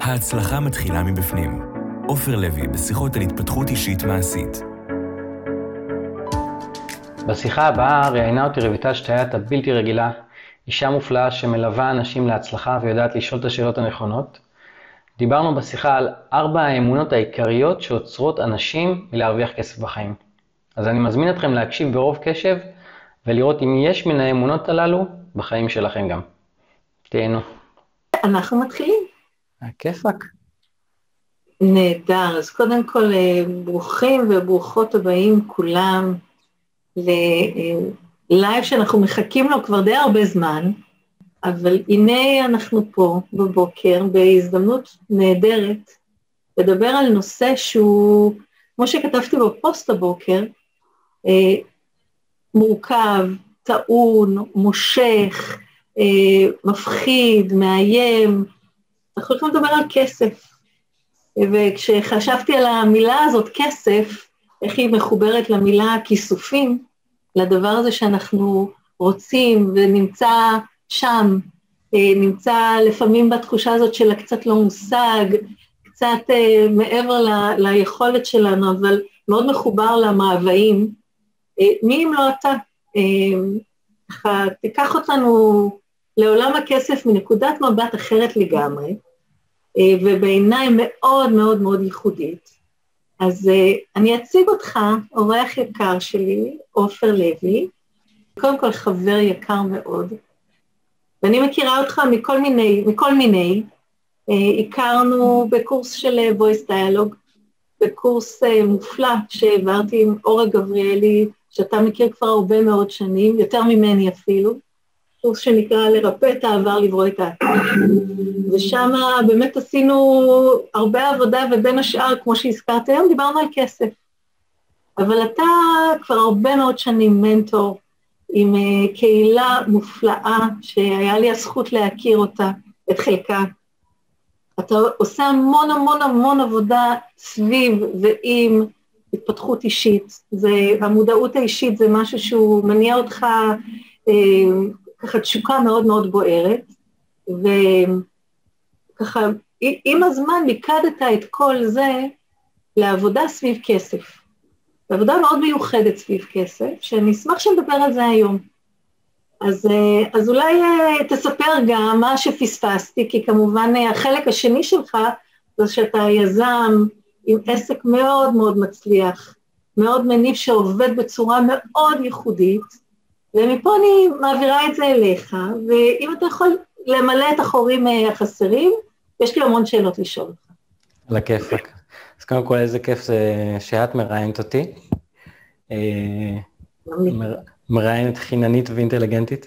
ההצלחה מתחילה מבפנים. עופר לוי בשיחות על התפתחות אישית מעשית. בשיחה הבאה ראיינה אותי רויטל שטיית הבלתי רגילה, אישה מופלאה שמלווה אנשים להצלחה ויודעת לשאול את השאלות הנכונות. דיברנו בשיחה על ארבע האמונות העיקריות שעוצרות אנשים מלהרוויח כסף בחיים. אז אני מזמין אתכם להקשיב ברוב קשב ולראות אם יש מן האמונות הללו בחיים שלכם גם. תהנו. אנחנו מתחילים. הכיפאק. נהדר, אז קודם כל אה, ברוכים וברוכות הבאים כולם ללייב שאנחנו מחכים לו כבר די הרבה זמן, אבל הנה אנחנו פה בבוקר בהזדמנות נהדרת לדבר על נושא שהוא, כמו שכתבתי בפוסט הבוקר, אה, מורכב, טעון, מושך, אה, מפחיד, מאיים, אנחנו יכולים לדבר על כסף. וכשחשבתי על המילה הזאת, כסף, איך היא מחוברת למילה כיסופים, לדבר הזה שאנחנו רוצים ונמצא שם, אה, נמצא לפעמים בתחושה הזאת של הקצת לא מושג, קצת אה, מעבר ל, ליכולת שלנו, אבל מאוד מחובר למאוויים. אה, מי אם לא אתה? תיקח אותנו לעולם הכסף מנקודת מבט אחרת לגמרי, ובעיניי מאוד מאוד מאוד ייחודית. אז uh, אני אציג אותך, אורח יקר שלי, עופר לוי, קודם כל חבר יקר מאוד, ואני מכירה אותך מכל מיני, מכל מיני, uh, הכרנו בקורס של voice dialogue, בקורס מופלא שהעברתי עם אורה גבריאלי, שאתה מכיר כבר הרבה מאוד שנים, יותר ממני אפילו, קורס שנקרא לרפא את העבר, לברוא את העתיד. ושם באמת עשינו הרבה עבודה, ובין השאר, כמו שהזכרת היום, דיברנו על כסף. אבל אתה כבר הרבה מאוד שנים מנטור עם uh, קהילה מופלאה, שהיה לי הזכות להכיר אותה, את חלקה. אתה עושה המון המון המון עבודה סביב ועם התפתחות אישית. זה, המודעות האישית זה משהו שהוא מניע אותך אה, ככה תשוקה מאוד מאוד בוערת, וככה עם הזמן מיקדת את כל זה לעבודה סביב כסף. עבודה מאוד מיוחדת סביב כסף, שאני אשמח שנדבר על זה היום. אז, אז אולי אה, תספר גם מה שפספסתי, כי כמובן אה, החלק השני שלך זה שאתה יזם עם עסק מאוד מאוד מצליח, מאוד מניב שעובד בצורה מאוד ייחודית, ומפה אני מעבירה את זה אליך, ואם אתה יכול למלא את החורים אה, החסרים, יש לי המון שאלות לשאול אותך. על הכיפאק. אז קודם כל, איזה כיף זה שאת מראיינת אותי. אה, מראיינת חיננית ואינטליגנטית,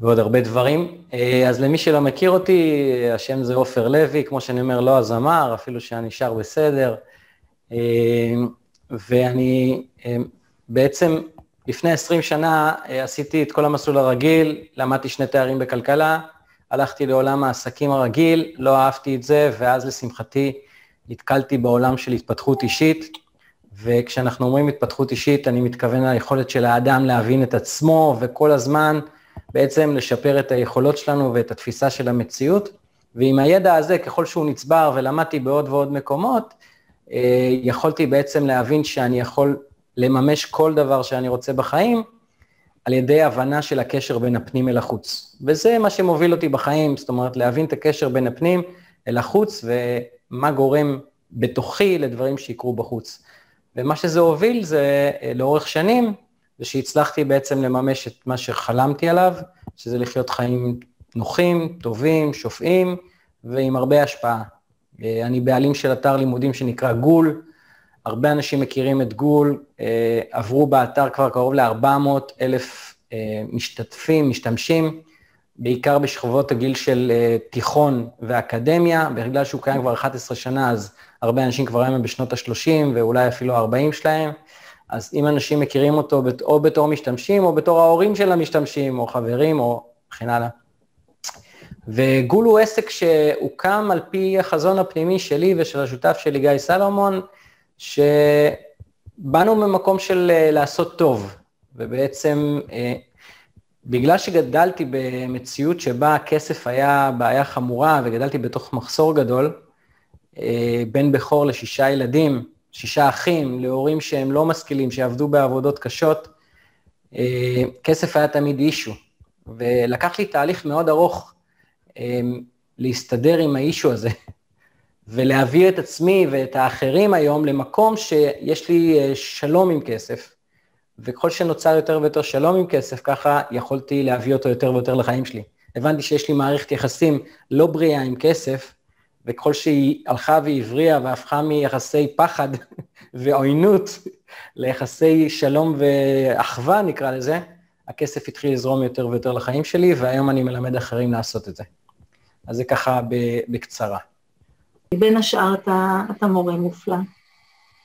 ועוד הרבה דברים. אה, אז למי שלא מכיר אותי, השם זה עופר לוי, כמו שאני אומר, לא הזמר, אפילו שאני שר בסדר. ואני בעצם לפני 20 שנה אה, עשיתי את כל המסלול הרגיל, למדתי שני תארים בכלכלה, הלכתי לעולם העסקים הרגיל, לא אהבתי את זה, ואז לשמחתי נתקלתי בעולם של התפתחות אישית, וכשאנחנו אומרים התפתחות אישית, אני מתכוון ליכולת של האדם להבין את עצמו, וכל הזמן בעצם לשפר את היכולות שלנו ואת התפיסה של המציאות, ועם הידע הזה, ככל שהוא נצבר ולמדתי בעוד ועוד מקומות, אה, יכולתי בעצם להבין שאני יכול לממש כל דבר שאני רוצה בחיים, על ידי הבנה של הקשר בין הפנים אל החוץ. וזה מה שמוביל אותי בחיים, זאת אומרת, להבין את הקשר בין הפנים אל החוץ, ומה גורם בתוכי לדברים שיקרו בחוץ. ומה שזה הוביל זה, אה, לאורך שנים, זה שהצלחתי בעצם לממש את מה שחלמתי עליו, שזה לחיות חיים נוחים, טובים, שופעים, ועם הרבה השפעה. אה, אני בעלים של אתר לימודים שנקרא גול, הרבה אנשים מכירים את גול, אה, עברו באתר כבר קרוב ל-400 אלף אה, משתתפים, משתמשים, בעיקר בשכבות הגיל של אה, תיכון ואקדמיה, בגלל שהוא קיים כבר 11 שנה, אז הרבה אנשים כבר היום בשנות ה-30 ואולי אפילו ה-40 שלהם, אז אם אנשים מכירים אותו או בתור משתמשים, או בתור ההורים של המשתמשים, או חברים, או וכן הלאה. וגול הוא עסק שהוקם על פי החזון הפנימי שלי ושל השותף שלי, גיא סלומון, שבאנו ממקום של אה, לעשות טוב, ובעצם אה, בגלל שגדלתי במציאות שבה הכסף היה בעיה חמורה וגדלתי בתוך מחסור גדול, אה, בן בכור לשישה ילדים, שישה אחים, להורים שהם לא משכילים, שעבדו בעבודות קשות, כסף היה תמיד אישו. ולקח לי תהליך מאוד ארוך להסתדר עם האישו הזה, ולהביא את עצמי ואת האחרים היום למקום שיש לי שלום עם כסף. וככל שנוצר יותר ויותר שלום עם כסף, ככה יכולתי להביא אותו יותר ויותר לחיים שלי. הבנתי שיש לי מערכת יחסים לא בריאה עם כסף, וככל שהיא הלכה והבריאה והפכה מיחסי פחד ועוינות ליחסי שלום ואחווה, נקרא לזה, הכסף התחיל לזרום יותר ויותר לחיים שלי, והיום אני מלמד אחרים לעשות את זה. אז זה ככה בקצרה. בין השאר אתה, אתה מורה מופלא.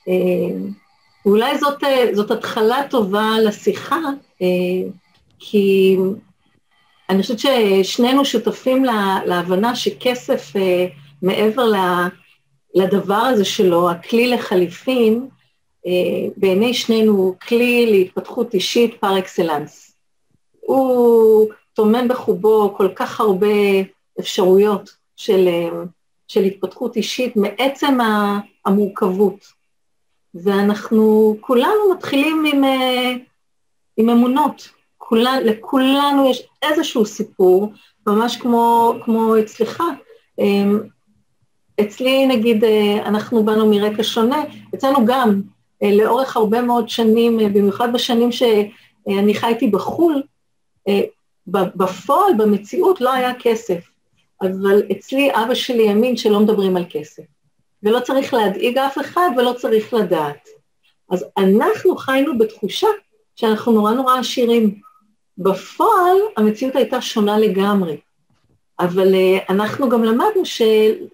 אה, ואולי זאת, זאת התחלה טובה לשיחה, אה, כי אני חושבת ששנינו שותפים להבנה שכסף אה, מעבר לדבר הזה שלו, הכלי לחליפין, אה, בעיני שנינו הוא כלי להתפתחות אישית פר אקסלנס. הוא טומן בחובו כל כך הרבה אפשרויות של, של התפתחות אישית מעצם המורכבות. ואנחנו כולנו מתחילים עם, אה, עם אמונות. כולן, לכולנו יש איזשהו סיפור, ממש כמו, כמו אצלך. אמ, אצלי, נגיד, אה, אנחנו באנו מרקע שונה, אצלנו גם, אה, לאורך הרבה מאוד שנים, במיוחד בשנים שאני חייתי בחו"ל, בפועל, במציאות, לא היה כסף. אבל אצלי אבא שלי האמין שלא מדברים על כסף. ולא צריך להדאיג אף אחד ולא צריך לדעת. אז אנחנו חיינו בתחושה שאנחנו נורא נורא עשירים. בפועל המציאות הייתה שונה לגמרי, אבל uh, אנחנו גם למדנו ש,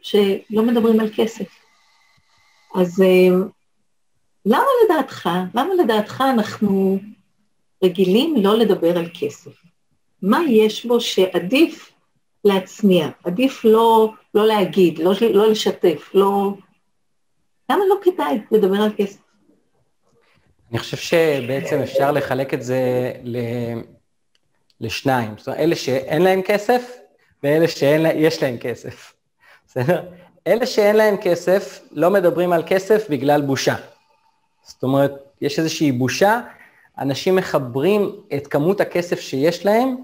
שלא מדברים על כסף. אז uh, למה לדעתך, למה לדעתך אנחנו רגילים לא לדבר על כסף? מה יש בו שעדיף להצניע, עדיף לא, לא להגיד, לא, לא לשתף, לא... למה לא כדאי לדבר על כסף? אני חושב שבעצם אפשר לחלק את זה ל... לשניים. זאת אומרת, אלה שאין להם כסף ואלה שיש להם כסף. בסדר? אלה שאין להם כסף לא מדברים על כסף בגלל בושה. זאת אומרת, יש איזושהי בושה, אנשים מחברים את כמות הכסף שיש להם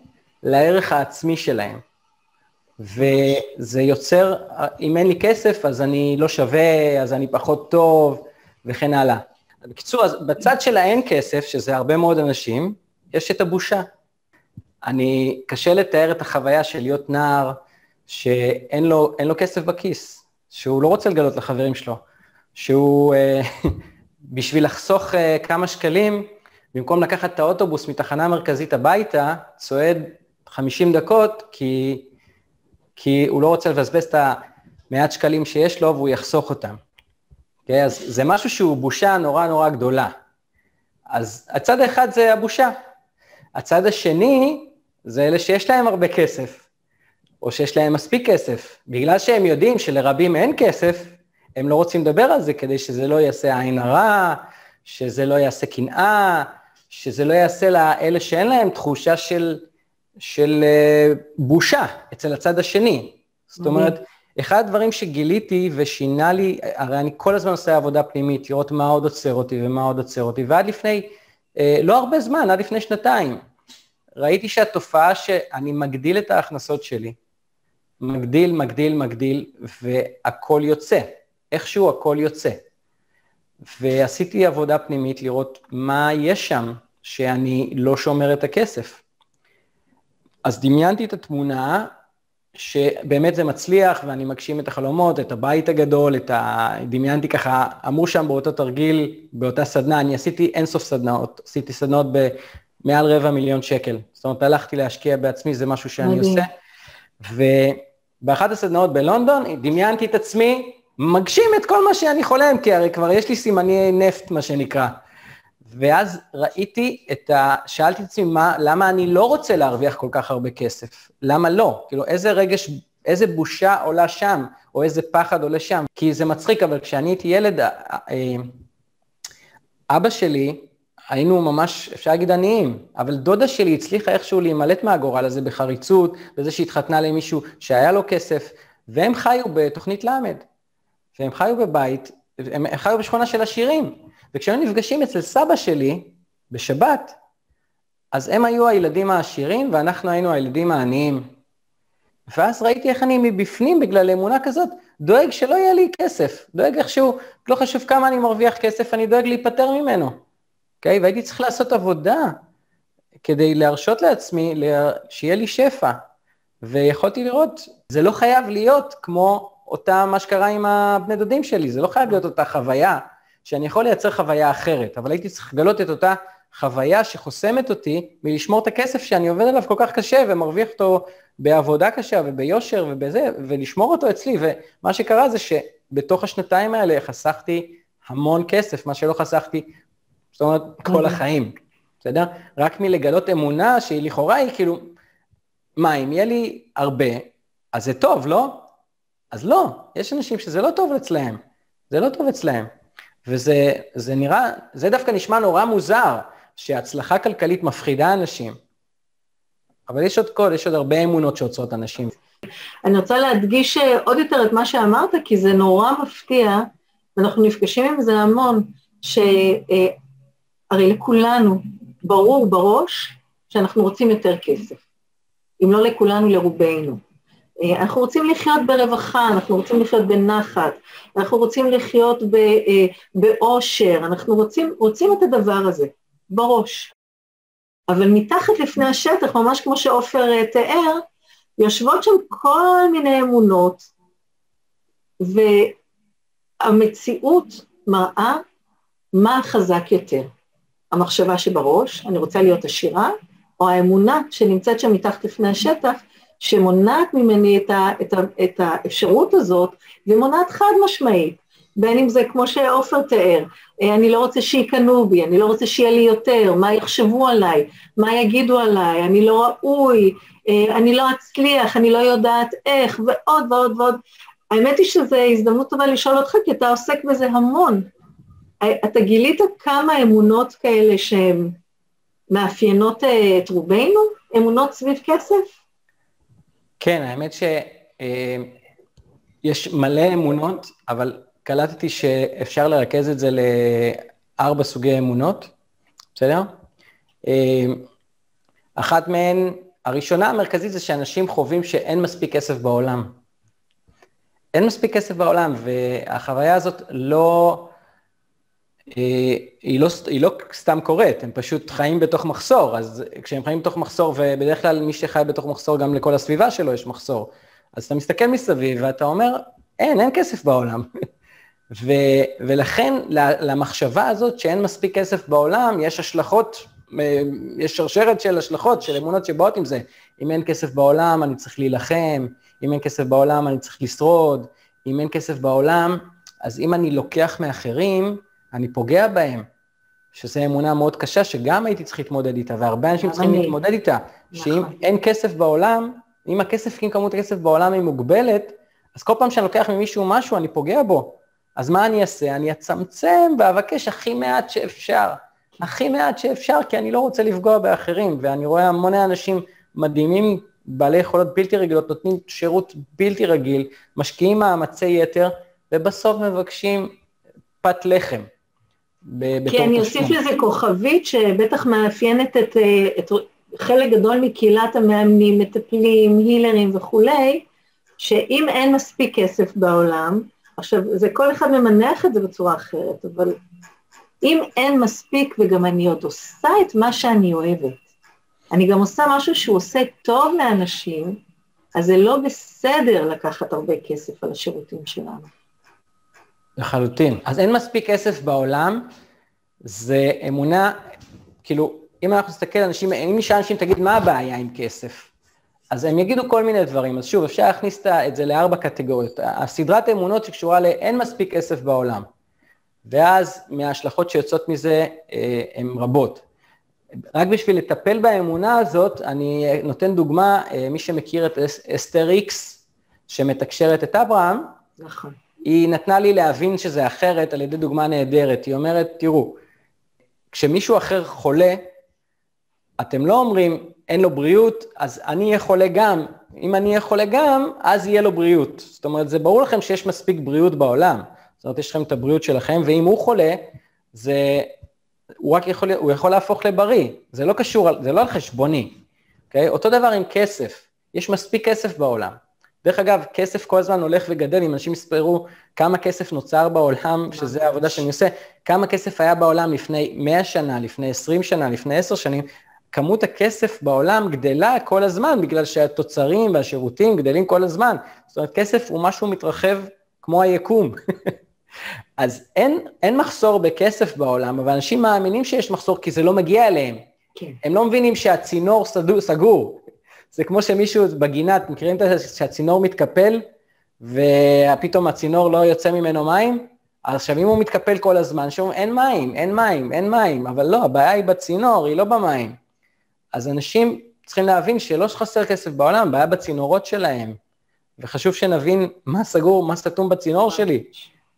לערך העצמי שלהם. וזה יוצר, אם אין לי כסף, אז אני לא שווה, אז אני פחות טוב, וכן הלאה. בקיצור, אז בצד של האין כסף, שזה הרבה מאוד אנשים, יש את הבושה. אני, קשה לתאר את החוויה של להיות נער שאין לו, לו כסף בכיס, שהוא לא רוצה לגלות לחברים שלו, שהוא, אה, בשביל לחסוך אה, כמה שקלים, במקום לקחת את האוטובוס מתחנה מרכזית הביתה, צועד 50 דקות, כי כי הוא לא רוצה לבזבז את המעט שקלים שיש לו והוא יחסוך אותם. Okay, אוקיי? אז זה משהו שהוא בושה נורא נורא גדולה. אז הצד האחד זה הבושה. הצד השני זה אלה שיש להם הרבה כסף, או שיש להם מספיק כסף. בגלל שהם יודעים שלרבים אין כסף, הם לא רוצים לדבר על זה כדי שזה לא יעשה עין הרע, שזה לא יעשה קנאה, שזה לא יעשה לאלה שאין להם תחושה של של אה, בושה אצל הצד השני. זאת אומרת, אחד הדברים שגיליתי ושינה לי, הרי אני כל הזמן עושה עבודה פנימית, לראות מה עוד עוצר אותי ומה עוד עוצר אותי, ועד לפני, אה, לא הרבה זמן, עד לפני שנתיים, ראיתי שהתופעה שאני מגדיל את ההכנסות שלי, מגדיל, מגדיל, מגדיל, והכל יוצא. איכשהו הכל יוצא. ועשיתי עבודה פנימית לראות מה יש שם שאני לא שומר את הכסף. אז דמיינתי את התמונה, שבאמת זה מצליח, ואני מגשים את החלומות, את הבית הגדול, את ה... דמיינתי ככה, אמרו שם באותו תרגיל, באותה סדנה, אני עשיתי אינסוף סדנאות, עשיתי סדנאות במעל רבע מיליון שקל. זאת אומרת, הלכתי להשקיע בעצמי, זה משהו שאני מדהים. עושה. ובאחת הסדנאות בלונדון, דמיינתי את עצמי, מגשים את כל מה שאני חולם, כי הרי כבר יש לי סימני נפט, מה שנקרא. ואז ראיתי את ה... שאלתי את עצמי, מה, למה אני לא רוצה להרוויח כל כך הרבה כסף? למה לא? כאילו, איזה רגש, איזה בושה עולה שם, או איזה פחד עולה שם? כי זה מצחיק, אבל כשאני הייתי ילד, אה, אה, אבא שלי היינו ממש, אפשר להגיד עניים, אבל דודה שלי הצליחה איכשהו להימלט מהגורל הזה בחריצות, בזה שהתחתנה למישהו שהיה לו כסף, והם חיו בתוכנית ל', והם חיו בבית, הם חיו בשכונה של עשירים, וכשהיו נפגשים אצל סבא שלי, בשבת, אז הם היו הילדים העשירים ואנחנו היינו הילדים העניים. ואז ראיתי איך אני מבפנים, בגלל אמונה כזאת, דואג שלא יהיה לי כסף, דואג איכשהו, לא חשוב כמה אני מרוויח כסף, אני דואג להיפטר ממנו. אוקיי? Okay? והייתי צריך לעשות עבודה כדי להרשות לעצמי שיהיה לי שפע. ויכולתי לראות, זה לא חייב להיות כמו אותה, מה שקרה עם הבני דודים שלי, זה לא חייב להיות אותה חוויה, שאני יכול לייצר חוויה אחרת, אבל הייתי צריך לגלות את אותה חוויה שחוסמת אותי מלשמור את הכסף שאני עובד עליו כל כך קשה ומרוויח אותו בעבודה קשה וביושר ובזה, ולשמור אותו אצלי, ומה שקרה זה שבתוך השנתיים האלה חסכתי המון כסף, מה שלא חסכתי, זאת אומרת, כל אוקיי. החיים, בסדר? רק מלגלות אמונה שהיא לכאורה היא כאילו, מה, אם יהיה לי הרבה, אז זה טוב, לא? אז לא, יש אנשים שזה לא טוב אצלהם, זה לא טוב אצלהם. וזה נראה, זה דווקא נשמע נורא מוזר, שהצלחה כלכלית מפחידה אנשים, אבל יש עוד קוד, יש עוד הרבה אמונות שעוצרות אנשים. אני רוצה להדגיש אה, עוד יותר את מה שאמרת, כי זה נורא מפתיע, ואנחנו נפגשים עם זה המון, שהרי אה, לכולנו ברור בראש שאנחנו רוצים יותר כסף, אם לא לכולנו, לרובנו. אה, אנחנו רוצים לחיות ברווחה, אנחנו רוצים לחיות בנחת, אנחנו רוצים לחיות באושר, אנחנו רוצים, רוצים את הדבר הזה. בראש. אבל מתחת לפני השטח, ממש כמו שעופר אה, תיאר, יושבות שם כל מיני אמונות, והמציאות מראה מה חזק יותר. המחשבה שבראש, אני רוצה להיות עשירה, או האמונה שנמצאת שם מתחת לפני השטח, שמונעת ממני את, ה, את, ה, את האפשרות הזאת, ומונעת חד משמעית. בין אם זה כמו שעופר תיאר, אה, אני לא רוצה שיקנו בי, אני לא רוצה שיהיה לי יותר, מה יחשבו עליי, מה יגידו עליי, אני לא ראוי, אה, אני לא אצליח, אני לא יודעת איך, ועוד ועוד ועוד. האמת היא שזו הזדמנות טובה לשאול אותך, כי אתה עוסק בזה המון. אה, אתה גילית כמה אמונות כאלה שהן מאפיינות את רובנו? אמונות סביב כסף? כן, האמת שיש מלא אמונות, אבל קלטתי שאפשר לרכז את זה לארבע סוגי אמונות, בסדר? אה, אחת מהן, הראשונה המרכזית זה שאנשים חווים שאין מספיק כסף בעולם. אין מספיק כסף בעולם, והחוויה הזאת לא, אה, היא לא, היא לא סתם קורית, הם פשוט חיים בתוך מחסור, אז כשהם חיים בתוך מחסור, ובדרך כלל מי שחי בתוך מחסור, גם לכל הסביבה שלו יש מחסור, אז אתה מסתכל מסביב ואתה אומר, אין, אין כסף בעולם. ו, ולכן למחשבה הזאת שאין מספיק כסף בעולם, יש השלכות, אה, יש שרשרת של השלכות, של אמונות שבאות עם זה. אם אין כסף בעולם, אני צריך להילחם, אם אין כסף בעולם, אני צריך לשרוד, אם אין כסף בעולם, אז אם אני לוקח מאחרים, אני פוגע בהם. שזו אמונה מאוד קשה, שגם הייתי צריך להתמודד איתה, והרבה אנשים צריכים אני... להתמודד איתה, שאם נכון. אין כסף בעולם, אם הכסף, אם כמות הכסף בעולם היא מוגבלת, אז כל פעם שאני לוקח ממישהו משהו, אני פוגע בו. אז מה אני אעשה? אני אצמצם ואבקש הכי מעט שאפשר. הכי מעט שאפשר, כי אני לא רוצה לפגוע באחרים, ואני רואה המון אנשים מדהימים, בעלי יכולות בלתי רגילות, נותנים שירות בלתי רגיל, משקיעים מאמצי יתר, ובסוף מבקשים פת לחם. כי אני אוסיף לזה כוכבית שבטח מאפיינת את, את חלק גדול מקהילת המאמנים, מטפלים, הילרים וכולי, שאם אין מספיק כסף בעולם, עכשיו, זה כל אחד ממנח את זה בצורה אחרת, אבל אם אין מספיק וגם אני עוד עושה את מה שאני אוהבת, אני גם עושה משהו שהוא עושה טוב לאנשים, אז זה לא בסדר לקחת הרבה כסף על השירותים שלנו. לחלוטין. אז אין מספיק כסף בעולם, זה אמונה, כאילו, אם אנחנו נסתכל, אנשים, אם נשאל אנשים, תגיד, מה הבעיה עם כסף? אז הם יגידו כל מיני דברים, אז שוב, אפשר להכניס את זה לארבע קטגוריות. הסדרת אמונות שקשורה לאין מספיק כסף בעולם, ואז מההשלכות שיוצאות מזה אה, הן רבות. רק בשביל לטפל באמונה הזאת, אני נותן דוגמה, אה, מי שמכיר את אסתר איקס, שמתקשרת את אברהם, נכון. היא נתנה לי להבין שזה אחרת על ידי דוגמה נהדרת. היא אומרת, תראו, כשמישהו אחר חולה, אתם לא אומרים, אין לו בריאות, אז אני אהיה חולה גם. אם אני אהיה חולה גם, אז יהיה לו בריאות. זאת אומרת, זה ברור לכם שיש מספיק בריאות בעולם. זאת אומרת, יש לכם את הבריאות שלכם, ואם הוא חולה, זה... הוא רק יכול, הוא יכול להפוך לבריא. זה לא קשור, זה לא על חשבוני, אוקיי? אותו דבר עם כסף. יש מספיק כסף בעולם. דרך אגב, כסף כל הזמן הולך וגדל, אם אנשים יספרו כמה כסף נוצר בעולם, שזה העבודה שאני עושה, כמה כסף היה בעולם לפני 100 שנה, לפני 20 שנה, לפני 10 שנים, כמות הכסף בעולם גדלה כל הזמן, בגלל שהתוצרים והשירותים גדלים כל הזמן. זאת אומרת, כסף הוא משהו מתרחב כמו היקום. אז אין, אין מחסור בכסף בעולם, אבל אנשים מאמינים שיש מחסור כי זה לא מגיע אליהם. כן. הם לא מבינים שהצינור סגור. זה כמו שמישהו בגינה, אתם מכירים את זה שהצינור מתקפל, ופתאום הצינור לא יוצא ממנו מים? עכשיו, אם הוא מתקפל כל הזמן, שאומרים, אין מים, אין מים, אין מים, אבל לא, הבעיה היא בצינור, היא לא במים. אז אנשים צריכים להבין שלא שחסר כסף בעולם, בעיה בצינורות שלהם. וחשוב שנבין מה סגור, מה סתום בצינור שלי,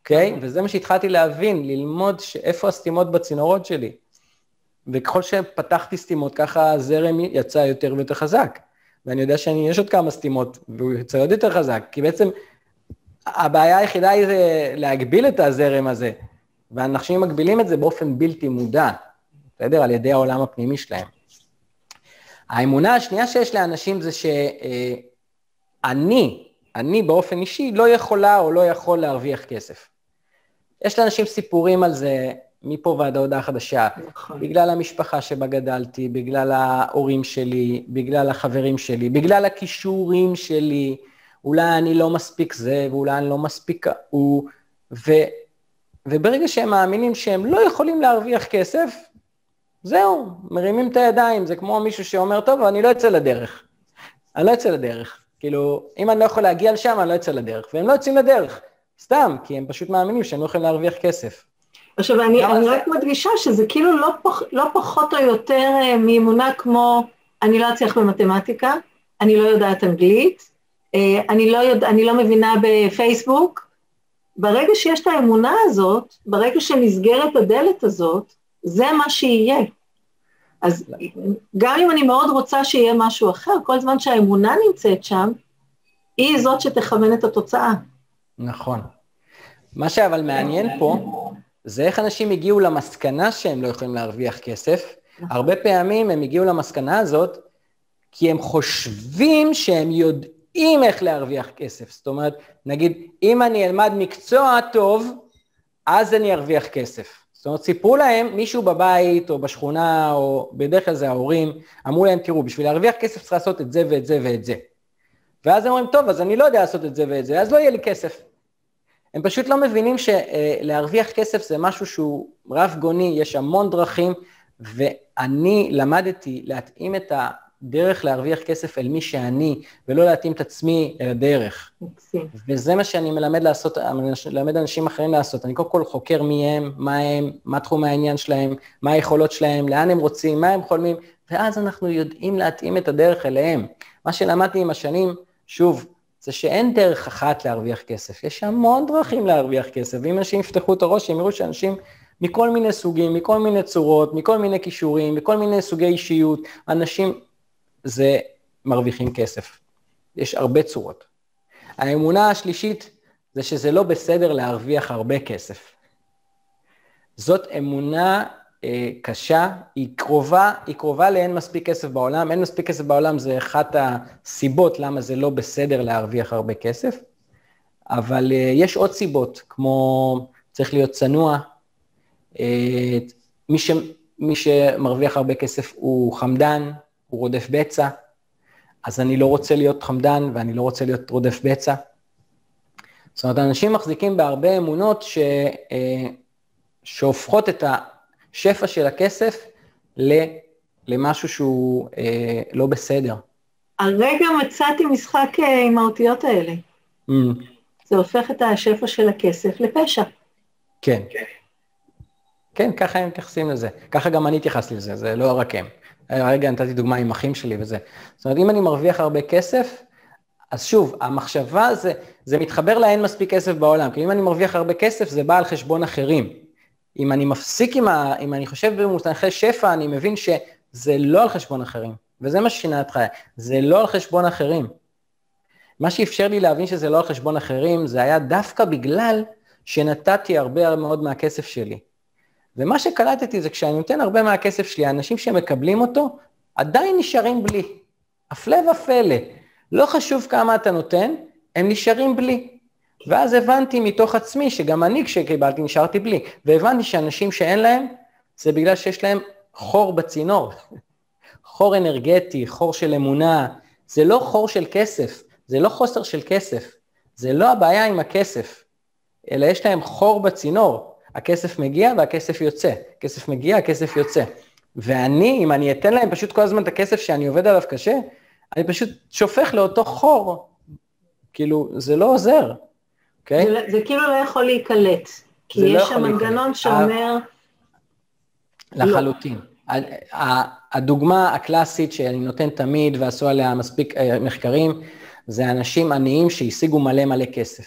אוקיי? Okay? וזה מה שהתחלתי להבין, ללמוד איפה הסתימות בצינורות שלי. וככל שפתחתי סתימות, ככה הזרם יצא יותר ויותר חזק. ואני יודע שיש עוד כמה סתימות, והוא יוצא עוד יותר חזק, כי בעצם הבעיה היחידה היא להגביל את הזרם הזה, ואנשים מגבילים את זה באופן בלתי מודע, בסדר? על ידי העולם הפנימי שלהם. האמונה השנייה שיש לאנשים זה שאני, אני באופן אישי, לא יכולה או לא יכול להרוויח כסף. יש לאנשים סיפורים על זה מפה ועד ההודעה החדשה, נכון. בגלל המשפחה שבה גדלתי, בגלל ההורים שלי, בגלל החברים שלי, בגלל הכישורים שלי, אולי אני לא מספיק זה, ואולי אני לא מספיק הוא, ו, וברגע שהם מאמינים שהם לא יכולים להרוויח כסף, זהו, מרימים את הידיים, זה כמו מישהו שאומר, טוב, אני לא אצא לדרך. אני לא אצא לדרך. כאילו, אם אני לא יכול להגיע לשם, אני לא אצא לדרך. והם לא יוצאים לדרך, סתם, כי הם פשוט מאמינים שהם לא יכולים להרוויח כסף. עכשיו, אני, אני זה... רק מדגישה שזה כאילו לא, פח, לא פחות או יותר אה, מאמונה כמו, אני לא אצליח במתמטיקה, אני לא יודעת אנגלית, אה, אני לא, יודע, אני לא מבינה בפייסבוק. ברגע שיש את האמונה הזאת, ברגע שנסגרת הדלת הזאת, זה מה שיהיה. אז גם אם אני מאוד רוצה שיהיה משהו אחר, כל זמן שהאמונה נמצאת שם, היא זאת שתכוון את התוצאה. נכון. מה שאבל מעניין פה, זה איך אנשים הגיעו למסקנה שהם לא יכולים להרוויח כסף. נכון. הרבה פעמים הם הגיעו למסקנה הזאת, כי הם חושבים שהם יודעים איך להרוויח כסף. זאת אומרת, נגיד, אם אני אלמד מקצוע טוב, אז אני ארוויח כסף. זאת אומרת, סיפרו להם, מישהו בבית או בשכונה, או בדרך כלל זה ההורים, אמרו להם, תראו, בשביל להרוויח כסף צריך לעשות את זה ואת זה ואת זה. ואז הם אומרים, טוב, אז אני לא יודע לעשות את זה ואת זה, אז לא יהיה לי כסף. הם פשוט לא מבינים שלהרוויח כסף זה משהו שהוא רב גוני, יש המון דרכים, ואני למדתי להתאים את ה... דרך להרוויח כסף אל מי שאני, ולא להתאים את עצמי אל הדרך. וזה מה שאני מלמד לעשות, מלמד אנשים אחרים לעשות. אני קודם כל חוקר מי הם, מה הם, מה תחום העניין שלהם, מה היכולות שלהם, לאן הם רוצים, מה הם חולמים, ואז אנחנו יודעים להתאים את הדרך אליהם. מה שלמדתי עם השנים, שוב, זה שאין דרך אחת להרוויח כסף, יש המון דרכים להרוויח כסף, ואם אנשים יפתחו את הראש, הם יראו שאנשים מכל מיני סוגים, מכל מיני צורות, מכל מיני כישורים, מכל מיני סוגי אישיות, אנשים זה מרוויחים כסף. יש הרבה צורות. האמונה השלישית זה שזה לא בסדר להרוויח הרבה כסף. זאת אמונה אה, קשה, היא קרובה, היא קרובה לאין מספיק כסף בעולם, אין מספיק כסף בעולם זה אחת הסיבות למה זה לא בסדר להרוויח הרבה כסף, אבל אה, יש עוד סיבות, כמו צריך להיות צנוע, אה, מי, ש, מי שמרוויח הרבה כסף הוא חמדן, הוא רודף בצע, אז אני לא רוצה להיות חמדן ואני לא רוצה להיות רודף בצע. זאת אומרת, אנשים מחזיקים בהרבה אמונות ש, אה, שהופכות את השפע של הכסף למשהו שהוא אה, לא בסדר. הרגע מצאתי משחק אה, עם האותיות האלה. Mm. זה הופך את השפע של הכסף לפשע. כן. כן, ככה הם מתייחסים לזה. ככה גם אני התייחסתי לזה, זה לא רק הם. הרגע נתתי דוגמה עם אחים שלי וזה. זאת אומרת, אם אני מרוויח הרבה כסף, אז שוב, המחשבה זה, זה מתחבר לאין מספיק כסף בעולם, כי אם אני מרוויח הרבה כסף, זה בא על חשבון אחרים. אם אני מפסיק עם ה... אם אני חושב במונחי שפע, אני מבין שזה לא על חשבון אחרים, וזה מה ששינה את חיי, זה לא על חשבון אחרים. מה שאפשר לי להבין שזה לא על חשבון אחרים, זה היה דווקא בגלל שנתתי הרבה מאוד מהכסף שלי. ומה שקלטתי זה כשאני נותן הרבה מהכסף שלי, האנשים שמקבלים אותו, עדיין נשארים בלי. הפלא ופלא. לא חשוב כמה אתה נותן, הם נשארים בלי. ואז הבנתי מתוך עצמי שגם אני כשקיבלתי נשארתי בלי, והבנתי שאנשים שאין להם, זה בגלל שיש להם חור בצינור, חור אנרגטי, חור של אמונה, זה לא חור של כסף, זה לא חוסר של כסף, זה לא הבעיה עם הכסף, אלא יש להם חור בצינור, הכסף מגיע והכסף יוצא, כסף מגיע, הכסף יוצא. ואני, אם אני אתן להם פשוט כל הזמן את הכסף שאני עובד עליו קשה, אני פשוט שופך לאותו חור, כאילו, זה לא עוזר, אוקיי? זה, זה כאילו לא יכול להיקלט, כי לא יש לא שם מנגנון שאומר... לחלוטין. לא. הדוגמה הקלאסית שאני נותן תמיד ועשו עליה מספיק אה, מחקרים, זה אנשים עניים שהשיגו מלא מלא כסף.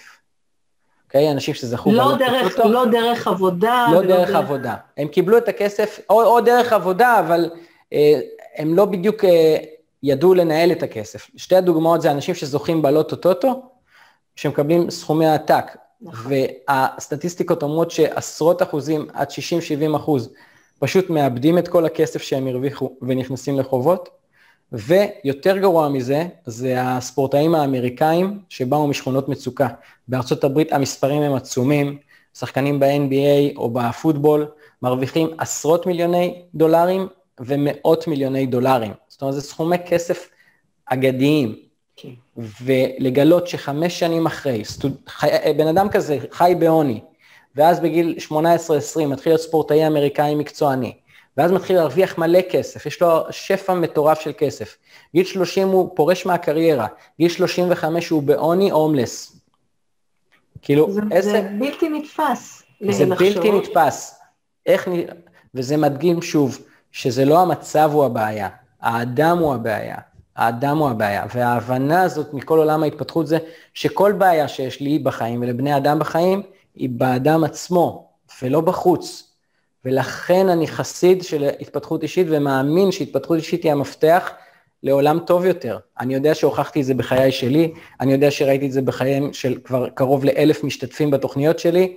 אוקיי? Okay? אנשים שזכו... לא, דרך, לא דרך עבודה. לא דרך דרך עבודה. הם קיבלו את הכסף, או, או דרך עבודה, אבל אה, הם לא בדיוק אה, ידעו לנהל את הכסף. שתי הדוגמאות זה אנשים שזוכים בלוטו-טוטו, שמקבלים סכומי עתק, נכון. והסטטיסטיקות אומרות שעשרות אחוזים, עד 60-70 אחוז, פשוט מאבדים את כל הכסף שהם הרוויחו ונכנסים לחובות, ויותר גרוע מזה, זה הספורטאים האמריקאים שבאו משכונות מצוקה. בארצות הברית המספרים הם עצומים, שחקנים ב-NBA או בפוטבול מרוויחים עשרות מיליוני דולרים ומאות מיליוני דולרים. זאת אומרת, זה סכומי כסף אגדיים. ולגלות שחמש שנים אחרי, סטוד... חי... בן אדם כזה חי בעוני, ואז בגיל 18-20 מתחיל להיות ספורטאי אמריקאי מקצועני, ואז מתחיל להרוויח מלא כסף, יש לו שפע מטורף של כסף. גיל 30 הוא פורש מהקריירה, גיל 35 הוא בעוני הומלס. כאילו, זה, איזה... זה בלתי נתפס. זה לחשוב. בלתי נתפס. איך, וזה מדגים שוב, שזה לא המצב הוא הבעיה, האדם הוא הבעיה. האדם הוא הבעיה, וההבנה הזאת מכל עולם ההתפתחות זה שכל בעיה שיש לי בחיים ולבני אדם בחיים, היא באדם עצמו, ולא בחוץ. ולכן אני חסיד של התפתחות אישית ומאמין שהתפתחות אישית היא המפתח לעולם טוב יותר. אני יודע שהוכחתי את זה בחיי שלי, אני יודע שראיתי את זה בחייהם של כבר קרוב לאלף משתתפים בתוכניות שלי,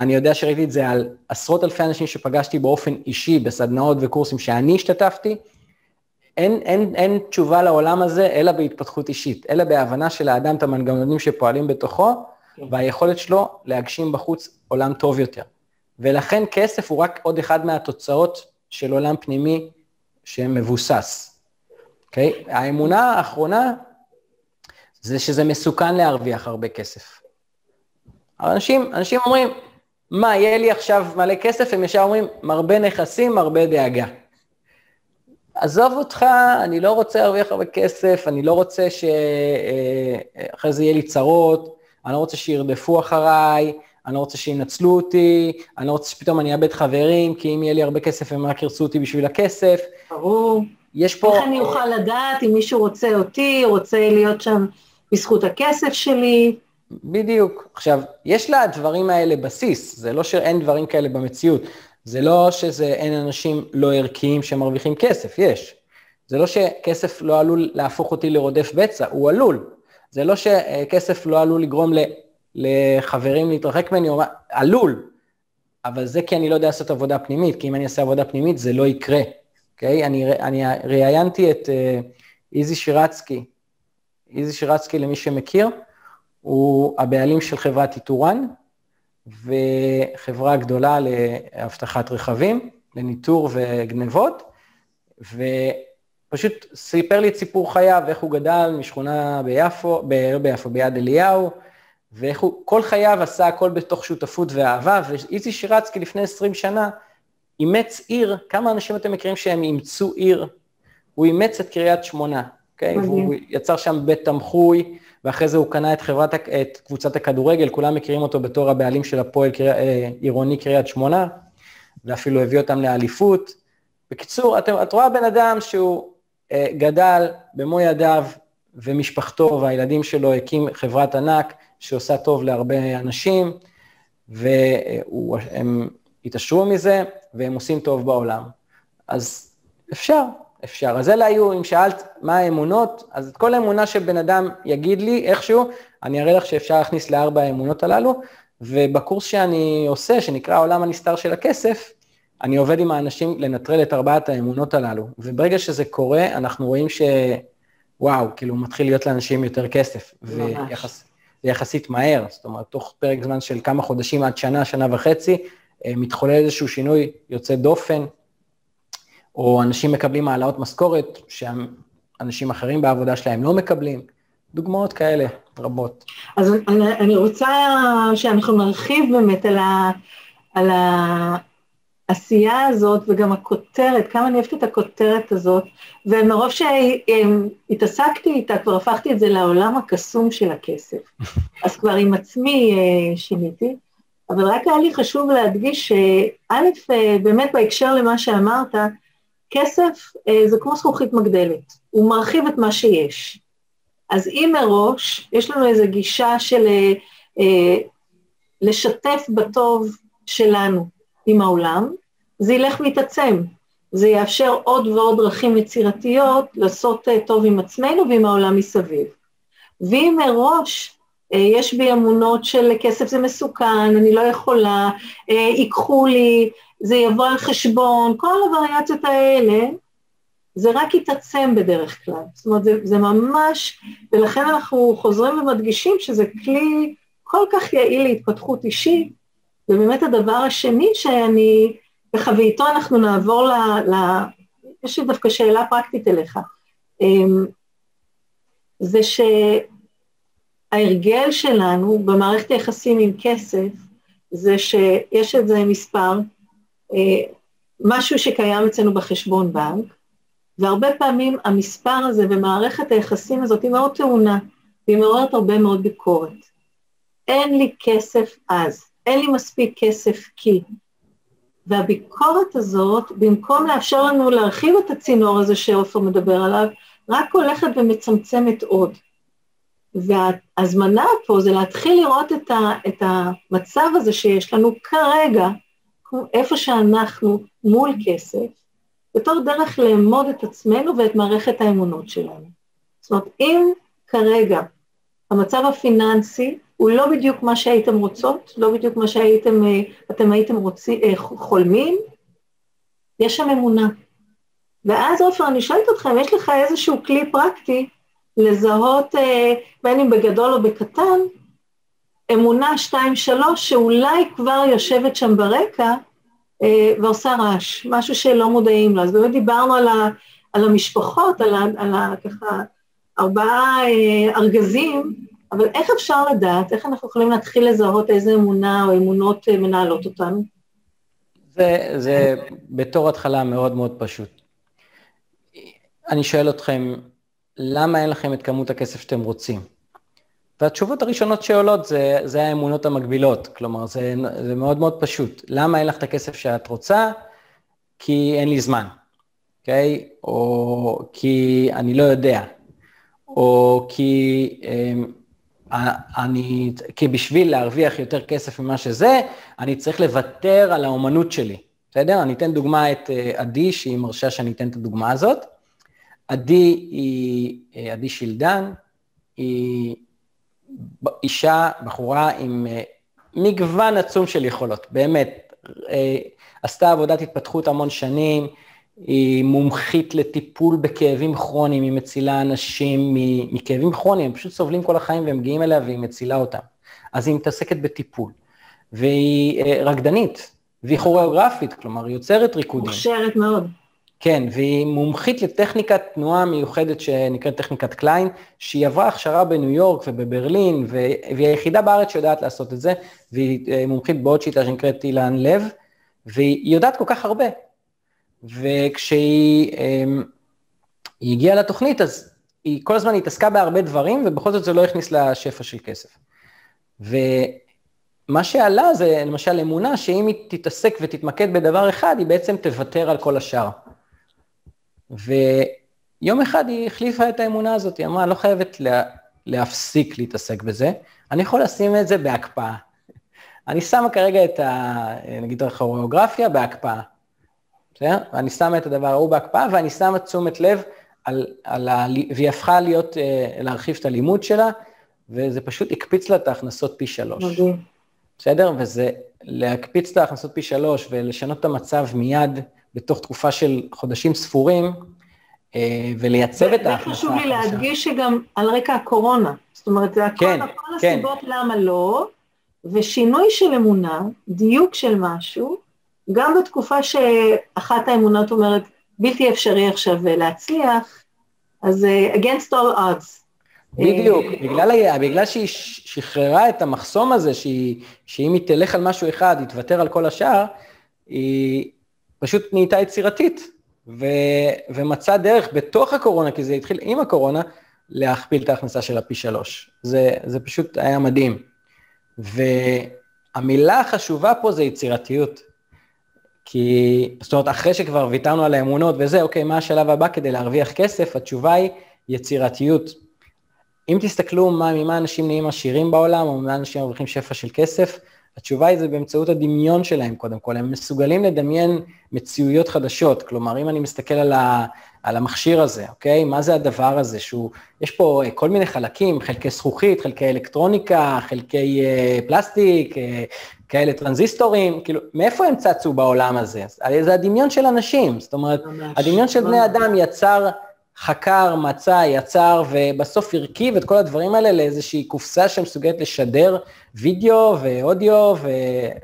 אני יודע שראיתי את זה על עשרות אלפי אנשים שפגשתי באופן אישי בסדנאות וקורסים שאני השתתפתי. אין, אין, אין תשובה לעולם הזה אלא בהתפתחות אישית, אלא בהבנה של האדם את המנגנונים שפועלים בתוכו, כן. והיכולת שלו להגשים בחוץ עולם טוב יותר. ולכן כסף הוא רק עוד אחד מהתוצאות של עולם פנימי שמבוסס. אוקיי? Okay? האמונה האחרונה זה שזה מסוכן להרוויח הרבה כסף. אנשים, אנשים אומרים, מה, יהיה לי עכשיו מלא כסף? הם ישר אומרים, מרבה נכסים, מרבה דאגה. עזוב אותך, אני לא רוצה להרוויח הרבה כסף, אני לא רוצה שאחרי אה, זה יהיה לי צרות, אני לא רוצה שירדפו אחריי, אני לא רוצה שינצלו אותי, אני לא רוצה שפתאום אני אאבד חברים, כי אם יהיה לי הרבה כסף הם רק ירצו אותי בשביל הכסף. ברור. יש פה... איך אני אוכל לדעת אם מישהו רוצה אותי, רוצה להיות שם בזכות הכסף שלי? בדיוק. עכשיו, יש לדברים האלה בסיס, זה לא שאין דברים כאלה במציאות. זה לא שזה אין אנשים לא ערכיים שמרוויחים כסף, יש. זה לא שכסף לא עלול להפוך אותי לרודף בצע, הוא עלול. זה לא שכסף לא עלול לגרום לחברים להתרחק ממני, עלול. אבל זה כי אני לא יודע לעשות עבודה פנימית, כי אם אני אעשה עבודה פנימית זה לא יקרה, אוקיי? אני, אני ראיינתי את uh, איזי שירצקי, איזי שירצקי למי שמכיר, הוא הבעלים של חברת איתורן, וחברה גדולה לאבטחת רכבים, לניטור וגנבות, ופשוט סיפר לי את סיפור חייו, איך הוא גדל משכונה ביפו, ב... ביפו, ביד אליהו, ואיך הוא כל חייו עשה הכל בתוך שותפות ואהבה, ואיזי שירצקי לפני 20 שנה אימץ עיר, כמה אנשים אתם מכירים שהם אימצו עיר? הוא אימץ את קריית שמונה, אוקיי? Okay? והוא יצר שם בית תמחוי, ואחרי זה הוא קנה את חברת, את קבוצת הכדורגל, כולם מכירים אותו בתור הבעלים של הפועל קריא, אה, עירוני קריית שמונה, ואפילו הביא אותם לאליפות. בקיצור, את, את רואה בן אדם שהוא אה, גדל במו ידיו, ומשפחתו והילדים שלו הקים חברת ענק שעושה טוב להרבה אנשים, והם התעשרו מזה, והם עושים טוב בעולם. אז אפשר, אפשר. אז אלה היו, אם שאלת מה האמונות, אז את כל האמונה שבן אדם יגיד לי איכשהו, אני אראה לך שאפשר להכניס לארבע האמונות הללו, ובקורס שאני עושה, שנקרא העולם הנסתר של הכסף, אני עובד עם האנשים לנטרל את ארבעת האמונות הללו, וברגע שזה קורה, אנחנו רואים ש... וואו, כאילו מתחיל להיות לאנשים יותר כסף. ממש. ויחסית מהר, זאת אומרת, תוך פרק זמן של כמה חודשים עד שנה, שנה וחצי, אה, מתחולל איזשהו שינוי יוצא דופן, או אנשים מקבלים העלאות משכורת, שאנשים אחרים בעבודה שלהם לא מקבלים. דוגמאות כאלה רבות. אז אני, אני רוצה שאנחנו נרחיב באמת על, ה, על העשייה הזאת וגם הכותרת, כמה אני אוהבת את הכותרת הזאת, ומרוב שהתעסקתי איתה, כבר הפכתי את זה לעולם הקסום של הכסף. אז כבר עם עצמי אה, שיניתי, אבל רק היה לי חשוב להדגיש שא', אה, באמת בהקשר למה שאמרת, כסף אה, זה כמו זכוכית מגדלת, הוא מרחיב את מה שיש. אז אם מראש יש לנו איזו גישה של אה, אה, לשתף בטוב שלנו עם העולם, זה ילך ויתעצם. זה יאפשר עוד ועוד דרכים יצירתיות לעשות אה, טוב עם עצמנו ועם העולם מסביב. ואם מראש יש בי אמונות של כסף זה מסוכן, אני לא יכולה, ייקחו לי, זה יבוא על חשבון, כל הווריאציות האלה, זה רק יתעצם בדרך כלל. זאת אומרת, זה, זה ממש, ולכן אנחנו חוזרים ומדגישים שזה כלי כל כך יעיל להתפתחות אישית, ובאמת הדבר השני שאני, ככה ואיתו אנחנו נעבור ל... ל יש לי דווקא שאלה פרקטית אליך, אמ, זה שההרגל שלנו במערכת היחסים עם כסף, זה שיש איזה מספר, אה, משהו שקיים אצלנו בחשבון בנק, והרבה פעמים המספר הזה ומערכת היחסים הזאת היא מאוד טעונה, והיא מעוררת הרבה מאוד ביקורת. אין לי כסף אז, אין לי מספיק כסף כי. והביקורת הזאת, במקום לאפשר לנו להרחיב את הצינור הזה שעופר מדבר עליו, רק הולכת ומצמצמת עוד. וההזמנה פה זה להתחיל לראות את, ה, את המצב הזה שיש לנו כרגע, איפה שאנחנו מול כסף, בתור דרך לאמוד את עצמנו ואת מערכת האמונות שלנו. זאת אומרת, אם כרגע המצב הפיננסי הוא לא בדיוק מה שהייתם רוצות, לא בדיוק מה שהייתם, אה, אתם הייתם רוצים, אה, חולמים, יש שם אמונה. ואז עופר, אני שואלת אתכם, יש לך איזשהו כלי פרקטי לזהות, אה, בין אם בגדול או בקטן, אמונה שתיים, שלוש, שאולי כבר יושבת שם ברקע, אה, ועושה רעש, משהו שלא מודעים לו. אז באמת דיברנו על, ה, על המשפחות, על, ה, על ה, ככה ארבעה אה, ארגזים, אבל איך אפשר לדעת, איך אנחנו יכולים להתחיל לזהות איזה אמונה או אמונות אה, מנהלות אותנו? זה, זה בתור התחלה מאוד מאוד פשוט. אני שואל אתכם, למה אין לכם את כמות הכסף שאתם רוצים? והתשובות הראשונות שעולות זה, זה האמונות המקבילות, כלומר זה, זה מאוד מאוד פשוט. למה אין לך את הכסף שאת רוצה? כי אין לי זמן, אוקיי? Okay? או כי אני לא יודע, או כי אה, אני, כי בשביל להרוויח יותר כסף ממה שזה, אני צריך לוותר על האומנות שלי, בסדר? אני אתן דוגמה את אה, עדי, שהיא מרשה שאני אתן את הדוגמה הזאת. עדי היא, אה, עדי שילדן, היא אישה, בחורה עם אה, מגוון עצום של יכולות, באמת. אה, עשתה עבודת התפתחות המון שנים, היא מומחית לטיפול בכאבים כרוניים, היא מצילה אנשים מכאבים כרוניים, הם פשוט סובלים כל החיים והם מגיעים אליה והיא מצילה אותם. אז היא מתעסקת בטיפול. והיא אה, רקדנית, והיא כוריאוגרפית, כלומר, היא יוצרת ריקודים. מוכשרת מאוד. כן, והיא מומחית לטכניקת תנועה מיוחדת שנקראת טכניקת קליין, שהיא עברה הכשרה בניו יורק ובברלין, והיא היחידה בארץ שיודעת לעשות את זה, והיא אה, מומחית בעוד שיטה שנקראת אילן לב, והיא יודעת כל כך הרבה. וכשהיא אמ, הגיעה לתוכנית, אז היא כל הזמן התעסקה בהרבה דברים, ובכל זאת זה לא הכניס לה שפע של כסף. ומה שעלה זה למשל אמונה שאם היא תתעסק ותתמקד בדבר אחד, היא בעצם תוותר על כל השאר. ויום אחד היא החליפה את האמונה הזאת, היא אמרה, לא חייבת לה, להפסיק להתעסק בזה, אני יכול לשים את זה בהקפאה. אני שמה כרגע את ה... נגיד הכוריאוגרפיה בהקפאה, בסדר? ואני שמה את הדבר ההוא בהקפאה, ואני שמה תשומת לב על, על ה... והיא הפכה להיות, אה, להרחיב את הלימוד שלה, וזה פשוט הקפיץ לה את ההכנסות פי שלוש. מדהים. בסדר? וזה להקפיץ את ההכנסות פי שלוש ולשנות את המצב מיד בתוך תקופה של חודשים ספורים, אה, ולייצב את ההכנסה. וחשוב לי להדגיש שגם על רקע הקורונה, זאת אומרת, זה הכל, כן, כל כן. הסיבות למה לא, ושינוי של אמונה, דיוק של משהו, גם בתקופה שאחת האמונות אומרת, בלתי אפשרי עכשיו להצליח, אז uh, against all odds. בדיוק, בגלל, בגלל שהיא שחררה את המחסום הזה, שהיא, שאם היא תלך על משהו אחד, היא תוותר על כל השאר, היא פשוט נהייתה יצירתית, ו, ומצאה דרך בתוך הקורונה, כי זה התחיל עם הקורונה, להכפיל את ההכנסה שלה פי שלוש. זה, זה פשוט היה מדהים. והמילה החשובה פה זה יצירתיות. כי, זאת אומרת, אחרי שכבר ויתרנו על האמונות וזה, אוקיי, מה השלב הבא כדי להרוויח כסף? התשובה היא יצירתיות. אם תסתכלו מה, ממה אנשים נהיים עשירים בעולם, או ממה אנשים מרוויחים שפע של כסף, התשובה היא זה באמצעות הדמיון שלהם קודם כל, הם מסוגלים לדמיין מציאויות חדשות, כלומר אם אני מסתכל על, ה, על המכשיר הזה, אוקיי? מה זה הדבר הזה? שהוא, יש פה אה, כל מיני חלקים, חלקי זכוכית, חלקי אלקטרוניקה, חלקי אה, פלסטיק, אה, כאלה טרנזיסטורים, כאילו, מאיפה הם צצו בעולם הזה? זה הדמיון של אנשים, זאת אומרת, ממש, הדמיון של בני אדם יצר, חקר, מצא, יצר, ובסוף הרכיב את כל הדברים האלה לאיזושהי קופסה שמסוגלת לשדר וידאו ואודיו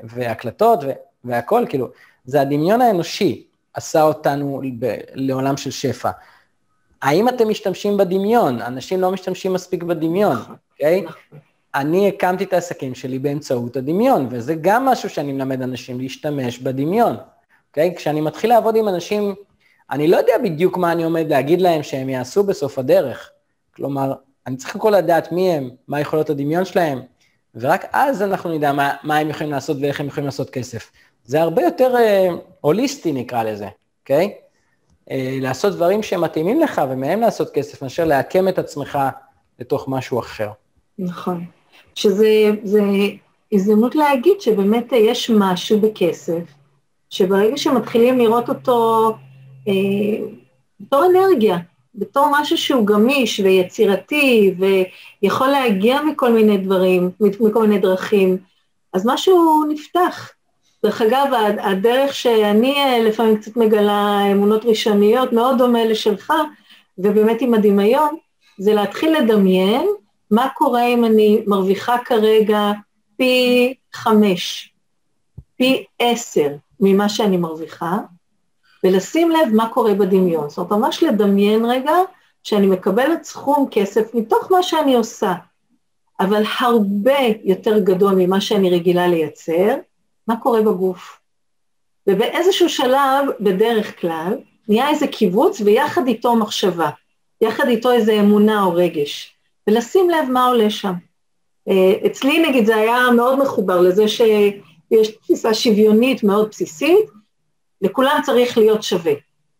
והקלטות והכל, כאילו, זה הדמיון האנושי עשה אותנו לעולם של שפע. האם אתם משתמשים בדמיון? אנשים לא משתמשים מספיק בדמיון, אוקיי? Okay? אני הקמתי את העסקים שלי באמצעות הדמיון, וזה גם משהו שאני מלמד אנשים להשתמש בדמיון, אוקיי? Okay? כשאני מתחיל לעבוד עם אנשים, אני לא יודע בדיוק מה אני עומד להגיד להם שהם יעשו בסוף הדרך. כלומר, אני צריך קודם לדעת מי הם, מה יכולות הדמיון שלהם, ורק אז אנחנו נדע מה, מה הם יכולים לעשות ואיך הם יכולים לעשות כסף. זה הרבה יותר אה, הוליסטי נקרא לזה, אוקיי? אה, לעשות דברים שמתאימים לך ומהם לעשות כסף, מאשר לעקם את עצמך לתוך משהו אחר. נכון. שזה הזדמנות להגיד שבאמת יש משהו בכסף, שברגע שמתחילים לראות אותו בתור אנרגיה, בתור משהו שהוא גמיש ויצירתי ויכול להגיע מכל מיני דברים, מכל מיני דרכים, אז משהו נפתח. דרך אגב, הדרך שאני אה, לפעמים קצת מגלה אמונות ראשוניות מאוד דומה לשלך, ובאמת עם הדמיון, זה להתחיל לדמיין מה קורה אם אני מרוויחה כרגע פי חמש, פי עשר ממה שאני מרוויחה, ולשים לב מה קורה בדמיון. זאת אומרת, ממש לדמיין רגע שאני מקבלת סכום כסף מתוך מה שאני עושה, אבל הרבה יותר גדול ממה שאני רגילה לייצר, מה קורה בגוף. ובאיזשהו שלב, בדרך כלל, נהיה איזה קיבוץ ויחד איתו מחשבה, יחד איתו איזה אמונה או רגש. ולשים לב מה עולה שם. אה, אצלי נגיד זה היה מאוד מחובר לזה שיש תפיסה שוויונית מאוד בסיסית, לכולם צריך להיות שווה.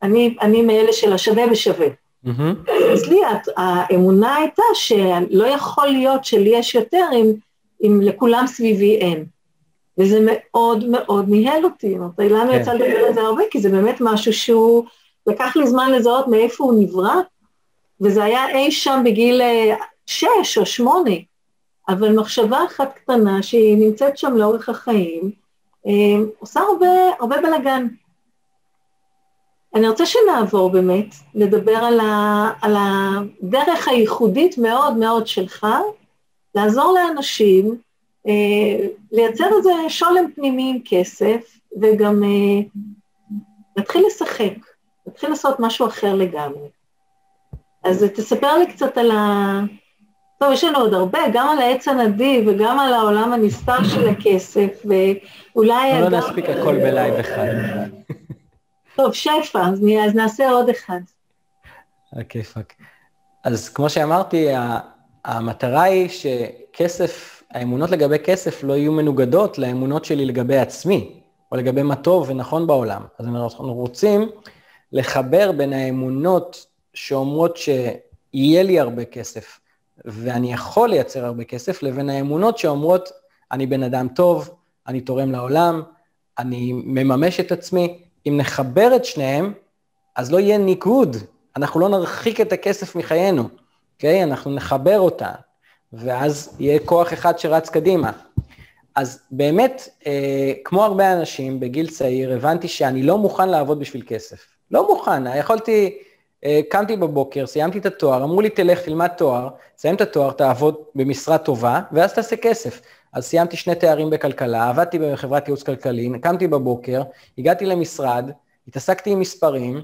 אני, אני מאלה של השווה בשווה. Mm-hmm. אצלי האמונה הייתה שלא יכול להיות שלי יש יותר אם, אם לכולם סביבי אין. וזה מאוד מאוד ניהל אותי, זאת אומרת, לנו כן. יצא לדבר על זה הרבה, כי זה באמת משהו שהוא, לקח לי זמן לזהות מאיפה הוא נברא, וזה היה אי שם בגיל אה, שש או שמונה, אבל מחשבה אחת קטנה שהיא נמצאת שם לאורך החיים, אה, עושה הרבה, הרבה בלאגן. אני רוצה שנעבור באמת, לדבר על, ה, על הדרך הייחודית מאוד מאוד שלך, לעזור לאנשים אה, לייצר איזה שולם פנימי עם כסף, וגם אה, להתחיל לשחק, להתחיל לעשות משהו אחר לגמרי. אז תספר לי קצת על ה... טוב, יש לנו עוד הרבה, גם על העץ הנדיב וגם על העולם הנסתר של הכסף, ואולי... לא נספיק הכל בלייב אחד. טוב, שפע, אז, נעשה עוד אחד. הכיפאק. אז כמו שאמרתי, המטרה היא שכסף, האמונות לגבי כסף לא יהיו מנוגדות לאמונות שלי לגבי עצמי, או לגבי מה טוב ונכון בעולם. אז אנחנו רוצים לחבר בין האמונות שאומרות שיהיה לי הרבה כסף, ואני יכול לייצר הרבה כסף, לבין האמונות שאומרות, אני בן אדם טוב, אני תורם לעולם, אני מממש את עצמי. אם נחבר את שניהם, אז לא יהיה ניגוד, אנחנו לא נרחיק את הכסף מחיינו, אוקיי? אנחנו נחבר אותה, ואז יהיה כוח אחד שרץ קדימה. אז באמת, אה, כמו הרבה אנשים בגיל צעיר, הבנתי שאני לא מוכן לעבוד בשביל כסף. לא מוכן, יכולתי, אה, קמתי בבוקר, סיימתי את התואר, אמרו לי, תלך, תלמד תואר, סיים את התואר, תעבוד במשרה טובה, ואז תעשה כסף. אז סיימתי שני תארים בכלכלה, עבדתי בחברת ייעוץ כלכלי, קמתי בבוקר, הגעתי למשרד, התעסקתי עם מספרים,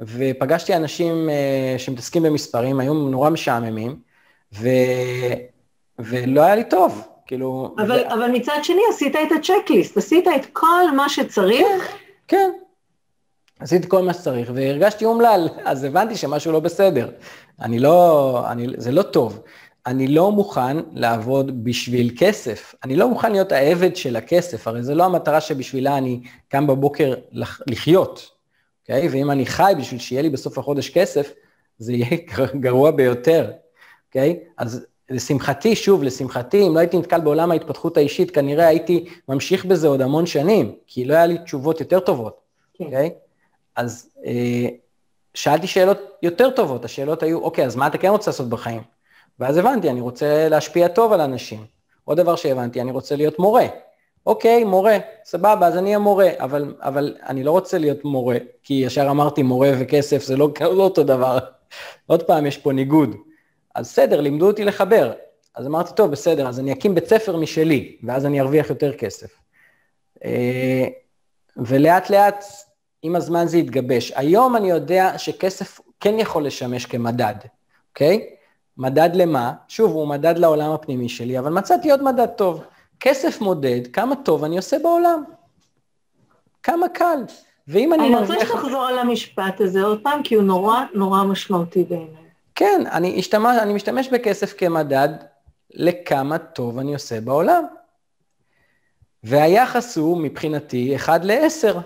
ופגשתי אנשים uh, שמתעסקים במספרים, היו נורא משעממים, ו... ולא היה לי טוב, כאילו... אבל, ו... אבל מצד שני עשית את הצ'קליסט, עשית את כל מה שצריך. כן, כן. עשיתי כל מה שצריך, והרגשתי אומלל, אז הבנתי שמשהו לא בסדר. אני לא, אני, זה לא טוב. אני לא מוכן לעבוד בשביל כסף. אני לא מוכן להיות העבד של הכסף, הרי זו לא המטרה שבשבילה אני קם בבוקר לחיות, אוקיי? Okay? ואם אני חי בשביל שיהיה לי בסוף החודש כסף, זה יהיה גרוע ביותר, אוקיי? Okay? אז לשמחתי, שוב, לשמחתי, אם לא הייתי נתקל בעולם ההתפתחות האישית, כנראה הייתי ממשיך בזה עוד המון שנים, כי לא היה לי תשובות יותר טובות, כן. אוקיי? Okay. Okay? אז אה, שאלתי שאלות יותר טובות, השאלות היו, אוקיי, אז מה אתה כן רוצה לעשות בחיים? ואז הבנתי, אני רוצה להשפיע טוב על אנשים. עוד דבר שהבנתי, אני רוצה להיות מורה. אוקיי, מורה, סבבה, אז אני אהיה מורה, אבל, אבל אני לא רוצה להיות מורה, כי ישר אמרתי מורה וכסף, זה לא, לא אותו דבר. עוד פעם, יש פה ניגוד. אז בסדר, לימדו אותי לחבר. אז אמרתי, טוב, בסדר, אז אני אקים בית ספר משלי, ואז אני ארוויח יותר כסף. אה, ולאט לאט, עם הזמן זה יתגבש. היום אני יודע שכסף כן יכול לשמש כמדד, אוקיי? מדד למה? שוב, הוא מדד לעולם הפנימי שלי, אבל מצאתי עוד מדד טוב. כסף מודד כמה טוב אני עושה בעולם. כמה קל. ואם אני... אני רוצה שתחזור על המשפט הזה עוד פעם, כי הוא נורא נורא משמעותי בעיניי. כן, אני, השתמש, אני משתמש בכסף כמדד לכמה טוב אני עושה בעולם. והיחס הוא מבחינתי 1 ל-10,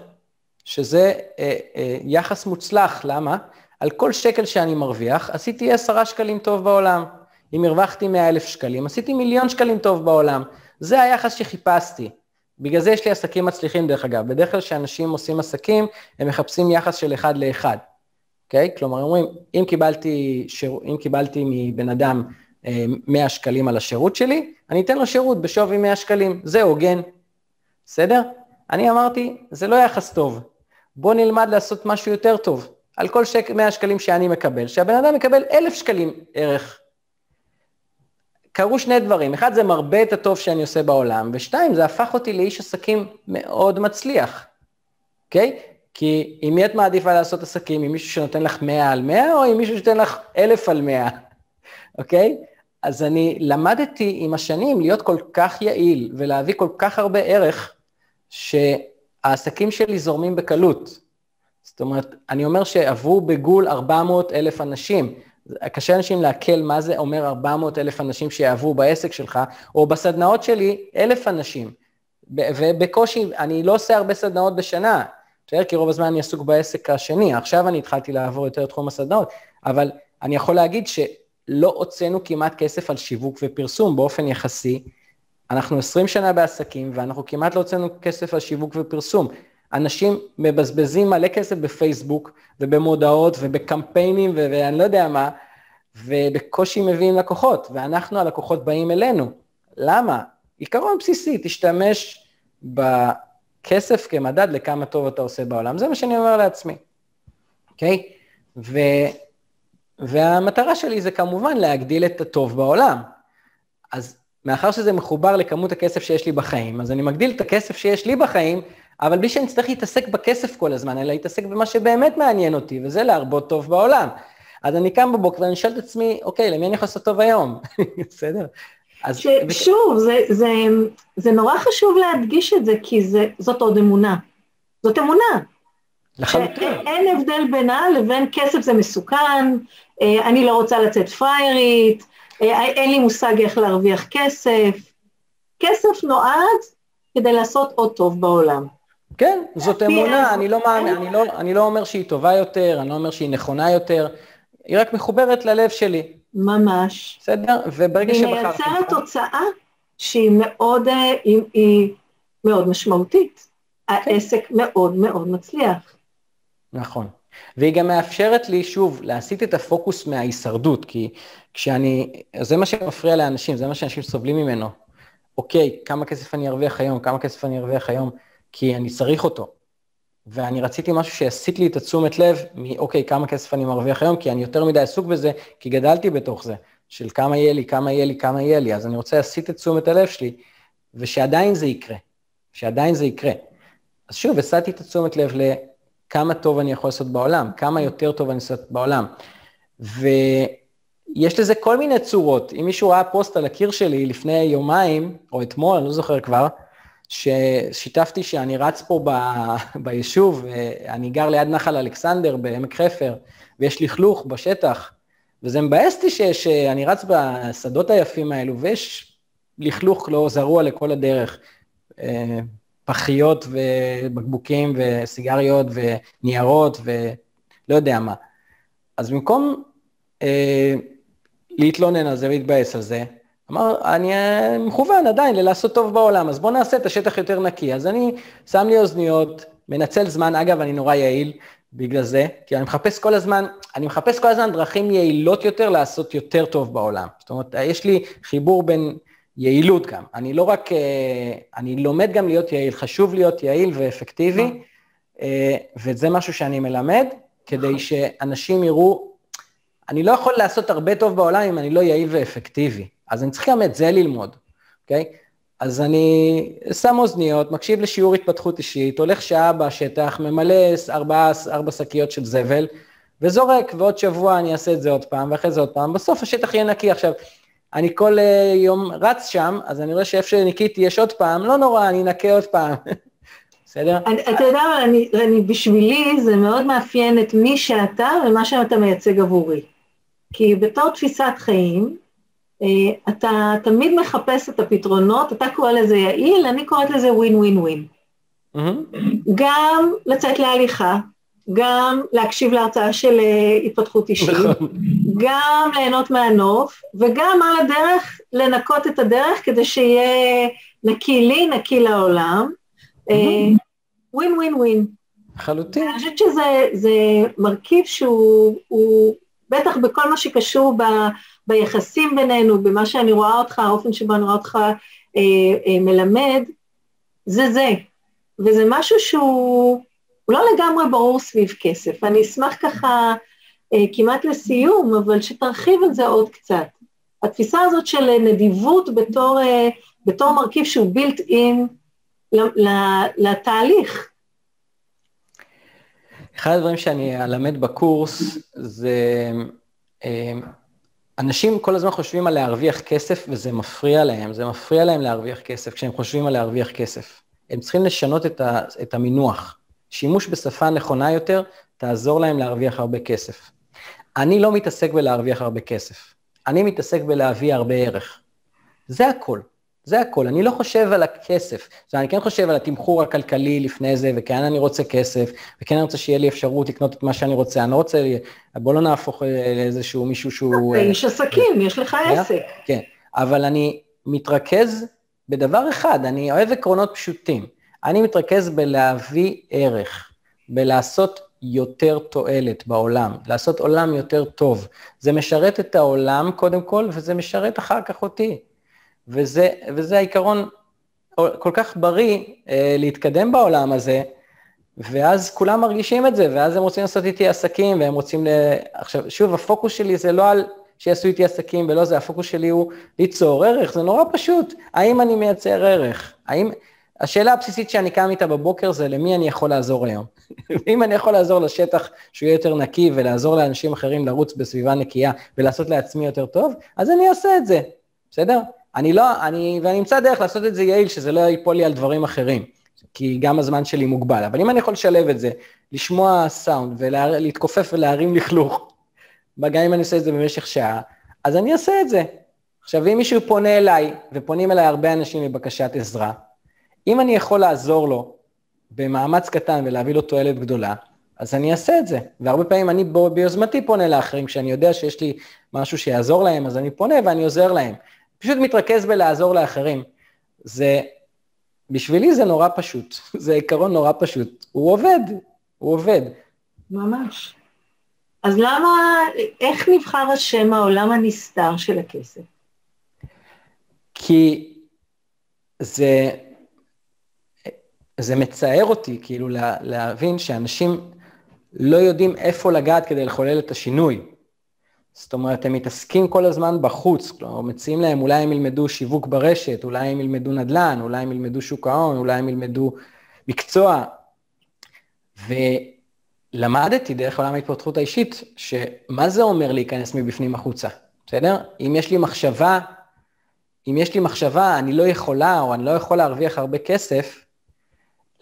שזה אה, אה, יחס מוצלח, למה? על כל שקל שאני מרוויח, עשיתי עשרה שקלים טוב בעולם. אם הרווחתי מאה אלף שקלים, עשיתי מיליון שקלים טוב בעולם. זה היחס שחיפשתי. בגלל זה יש לי עסקים מצליחים דרך אגב. בדרך כלל כשאנשים עושים עסקים, הם מחפשים יחס של אחד לאחד, אוקיי? Okay? כלומר, אומרים, אם קיבלתי, שיר, אם קיבלתי מבן אדם 100 אה, שקלים על השירות שלי, אני אתן לו שירות בשווי 100 שקלים, זה הוגן, בסדר? אני אמרתי, זה לא יחס טוב, בוא נלמד לעשות משהו יותר טוב. על כל שק, 100 שקלים שאני מקבל, שהבן אדם מקבל 1,000 שקלים ערך. קרו שני דברים, אחד זה מרבה את הטוב שאני עושה בעולם, ושתיים, זה הפך אותי לאיש עסקים מאוד מצליח, אוקיי? Okay? כי אם מי את מעדיפה לעשות עסקים, עם מישהו שנותן לך 100 על 100, או עם מישהו שנותן לך 1,000 על 100, אוקיי? Okay? אז אני למדתי עם השנים להיות כל כך יעיל ולהביא כל כך הרבה ערך, שהעסקים שלי זורמים בקלות. זאת אומרת, אני אומר שעברו בגול 400 אלף אנשים. קשה אנשים לעכל מה זה אומר 400 אלף אנשים שיעברו בעסק שלך, או בסדנאות שלי, אלף אנשים. ובקושי, אני לא עושה הרבה סדנאות בשנה, בסדר? כי רוב הזמן אני עסוק בעסק השני, עכשיו אני התחלתי לעבור יותר תחום הסדנאות, אבל אני יכול להגיד שלא הוצאנו כמעט כסף על שיווק ופרסום באופן יחסי. אנחנו 20 שנה בעסקים, ואנחנו כמעט לא הוצאנו כסף על שיווק ופרסום. אנשים מבזבזים מלא כסף בפייסבוק ובמודעות ובקמפיינים ואני לא יודע מה, ובקושי מביאים לקוחות, ואנחנו, הלקוחות באים אלינו. למה? עיקרון בסיסי, תשתמש בכסף כמדד לכמה טוב אתה עושה בעולם. זה מה שאני אומר לעצמי, אוקיי? Okay? ו... והמטרה שלי זה כמובן להגדיל את הטוב בעולם. אז מאחר שזה מחובר לכמות הכסף שיש לי בחיים, אז אני מגדיל את הכסף שיש לי בחיים אבל בלי שאני אצטרך להתעסק בכסף כל הזמן, אלא להתעסק במה שבאמת מעניין אותי, וזה להרבות טוב בעולם. אז אני קם בבוקר ואני שואל את עצמי, אוקיי, למי אני יכול לעשות טוב היום? בסדר? אז... שוב, זה, זה, זה נורא חשוב להדגיש את זה, כי זה, זאת עוד אמונה. זאת אמונה. לחלוטין. אין הבדל בינה לבין כסף זה מסוכן, אה, אני לא רוצה לצאת פריירית, אה, אין לי מושג איך להרוויח כסף. כסף נועד כדי לעשות עוד טוב בעולם. כן, זאת אמונה, אני לא, מאמין, אני, לא, אני לא אומר שהיא טובה יותר, אני לא אומר שהיא נכונה יותר, היא רק מחוברת ללב שלי. ממש. בסדר? וברגע שבחרתי... היא מייצרת תוצאה שהיא מאוד, היא, היא, מאוד משמעותית. העסק מאוד מאוד מצליח. נכון. והיא גם מאפשרת לי, שוב, להסיט את הפוקוס מההישרדות, כי כשאני, זה מה שמפריע לאנשים, זה מה שאנשים סובלים ממנו. אוקיי, כמה כסף אני ארוויח היום, כמה כסף אני ארוויח היום, כי אני צריך אותו. ואני רציתי משהו שיסיט לי את התשומת לב מאוקיי, כמה כסף אני מרוויח היום, כי אני יותר מדי עסוק בזה, כי גדלתי בתוך זה, של כמה יהיה לי, כמה יהיה לי, כמה יהיה לי, אז אני רוצה להסיט את תשומת הלב שלי, ושעדיין זה יקרה, שעדיין זה יקרה. אז שוב, הסטתי את התשומת לב לכמה טוב אני יכול לעשות בעולם, כמה יותר טוב אני עושה בעולם. ויש לזה כל מיני צורות. אם מישהו ראה פוסט על הקיר שלי לפני יומיים, או אתמול, אני לא זוכר כבר, ששיתפתי שאני רץ פה ב, ביישוב, אני גר ליד נחל אלכסנדר בעמק חפר, ויש לכלוך בשטח, וזה מבאס אותי שאני רץ בשדות היפים האלו, ויש לכלוך לא זרוע לכל הדרך. אה, פחיות ובקבוקים וסיגריות וניירות ולא יודע מה. אז במקום אה, להתלונן על זה ולהתבאס על זה, אמר, אני אה, מכוון עדיין ללעשות טוב בעולם, אז בואו נעשה את השטח יותר נקי. אז אני שם לי אוזניות, מנצל זמן, אגב, אני נורא יעיל בגלל זה, כי אני מחפש כל הזמן, אני מחפש כל הזמן דרכים יעילות יותר לעשות יותר טוב בעולם. זאת אומרת, יש לי חיבור בין יעילות גם. אני לא רק, אה, אני לומד גם להיות יעיל, חשוב להיות יעיל ואפקטיבי, אה, וזה משהו שאני מלמד, כדי שאנשים יראו, אני לא יכול לעשות הרבה טוב בעולם אם אני לא יעיל ואפקטיבי. אז אני צריך גם את זה ללמוד, אוקיי? אז אני שם אוזניות, מקשיב לשיעור התפתחות אישית, הולך שעה בשטח, ממלא ארבע, ארבע שקיות של זבל, וזורק, ועוד שבוע אני אעשה את זה עוד פעם, ואחרי זה עוד פעם, בסוף השטח יהיה נקי. עכשיו, אני כל uh, יום רץ שם, אז אני רואה שאיפה שניקיתי יש עוד פעם, לא נורא, אני אנקה עוד פעם. בסדר? אתה יודע, אני, אני, בשבילי זה מאוד מאפיין את מי שאתה ומה שאתה מייצג עבורי. כי בתור תפיסת חיים, אה, אתה תמיד מחפש את הפתרונות, אתה קורא לזה יעיל, אני קוראת לזה ווין ווין ווין. גם לצאת להליכה, גם להקשיב להרצאה של אה, התפתחות אישית, נכון. גם ליהנות מהנוף, וגם על הדרך לנקות את הדרך כדי שיהיה נקי לי, נקי לעולם. ווין ווין ווין. לחלוטין. אני חושבת שזה מרכיב שהוא בטח בכל מה שקשור ב, ביחסים בינינו, במה שאני רואה אותך, האופן שבו אני רואה אותך אה, אה, מלמד, זה זה. וזה משהו שהוא לא לגמרי ברור סביב כסף. אני אשמח ככה אה, כמעט לסיום, אבל שתרחיב על זה עוד קצת. התפיסה הזאת של נדיבות בתור, אה, בתור מרכיב שהוא built in לתהליך. אחד הדברים שאני אלמד בקורס זה, אה, אנשים כל הזמן חושבים על להרוויח כסף וזה מפריע להם, זה מפריע להם להרוויח כסף כשהם חושבים על להרוויח כסף. הם צריכים לשנות את, ה, את המינוח. שימוש בשפה נכונה יותר תעזור להם להרוויח הרבה כסף. אני לא מתעסק בלהרוויח הרבה כסף, אני מתעסק בלהביא הרבה ערך. זה הכל. זה הכל, אני לא חושב על הכסף, זאת אומרת, אני כן חושב על התמחור הכלכלי לפני זה, וכן אני רוצה כסף, וכן אני רוצה שיהיה לי אפשרות לקנות את מה שאני רוצה, אני לא רוצה, בוא לא נהפוך אה, לאיזשהו מישהו שהוא... אתה איש עסקים, יש לך עסק. כן, אבל אני מתרכז בדבר אחד, אני אוהב עקרונות פשוטים. אני מתרכז בלהביא ערך, בלעשות יותר תועלת בעולם, לעשות עולם יותר טוב. זה משרת את העולם קודם כל, וזה משרת אחר כך אותי. וזה, וזה העיקרון כל כך בריא אה, להתקדם בעולם הזה, ואז כולם מרגישים את זה, ואז הם רוצים לעשות איתי עסקים, והם רוצים ל... עכשיו, שוב, הפוקוס שלי זה לא על שיעשו איתי עסקים ולא זה, הפוקוס שלי הוא ליצור ערך, זה נורא פשוט. האם אני מייצר ערך? האם... השאלה הבסיסית שאני קם איתה בבוקר זה למי אני יכול לעזור היום. ואם אני יכול לעזור לשטח שהוא יהיה יותר נקי ולעזור לאנשים אחרים לרוץ בסביבה נקייה ולעשות לעצמי יותר טוב, אז אני אעשה את זה, בסדר? אני לא, אני, ואני אמצא דרך לעשות את זה יעיל, שזה לא ייפול לי על דברים אחרים, כי גם הזמן שלי מוגבל. אבל אם אני יכול לשלב את זה, לשמוע סאונד ולהתכופף ולהרים לכלוך, גם אם אני עושה את זה במשך שעה, אז אני אעשה את זה. עכשיו, אם מישהו פונה אליי, ופונים אליי הרבה אנשים בבקשת עזרה, אם אני יכול לעזור לו במאמץ קטן ולהביא לו תועלת גדולה, אז אני אעשה את זה. והרבה פעמים אני ביוזמתי פונה לאחרים, כשאני יודע שיש לי משהו שיעזור להם, אז אני פונה ואני עוזר להם. פשוט מתרכז בלעזור לאחרים. זה בשבילי זה נורא פשוט, זה עיקרון נורא פשוט. הוא עובד, הוא עובד. ממש. אז למה, איך נבחר השם העולם הנסתר של הכסף? כי זה, זה מצער אותי, כאילו, לה, להבין שאנשים לא יודעים איפה לגעת כדי לחולל את השינוי. זאת אומרת, הם מתעסקים כל הזמן בחוץ, כלומר, מציעים להם, אולי הם ילמדו שיווק ברשת, אולי הם ילמדו נדל"ן, אולי הם ילמדו שוק ההון, אולי הם ילמדו מקצוע. ולמדתי דרך עולם ההתפתחות האישית, שמה זה אומר להיכנס מבפנים החוצה, בסדר? אם יש לי מחשבה, אם יש לי מחשבה, אני לא יכולה או אני לא יכול להרוויח הרבה כסף,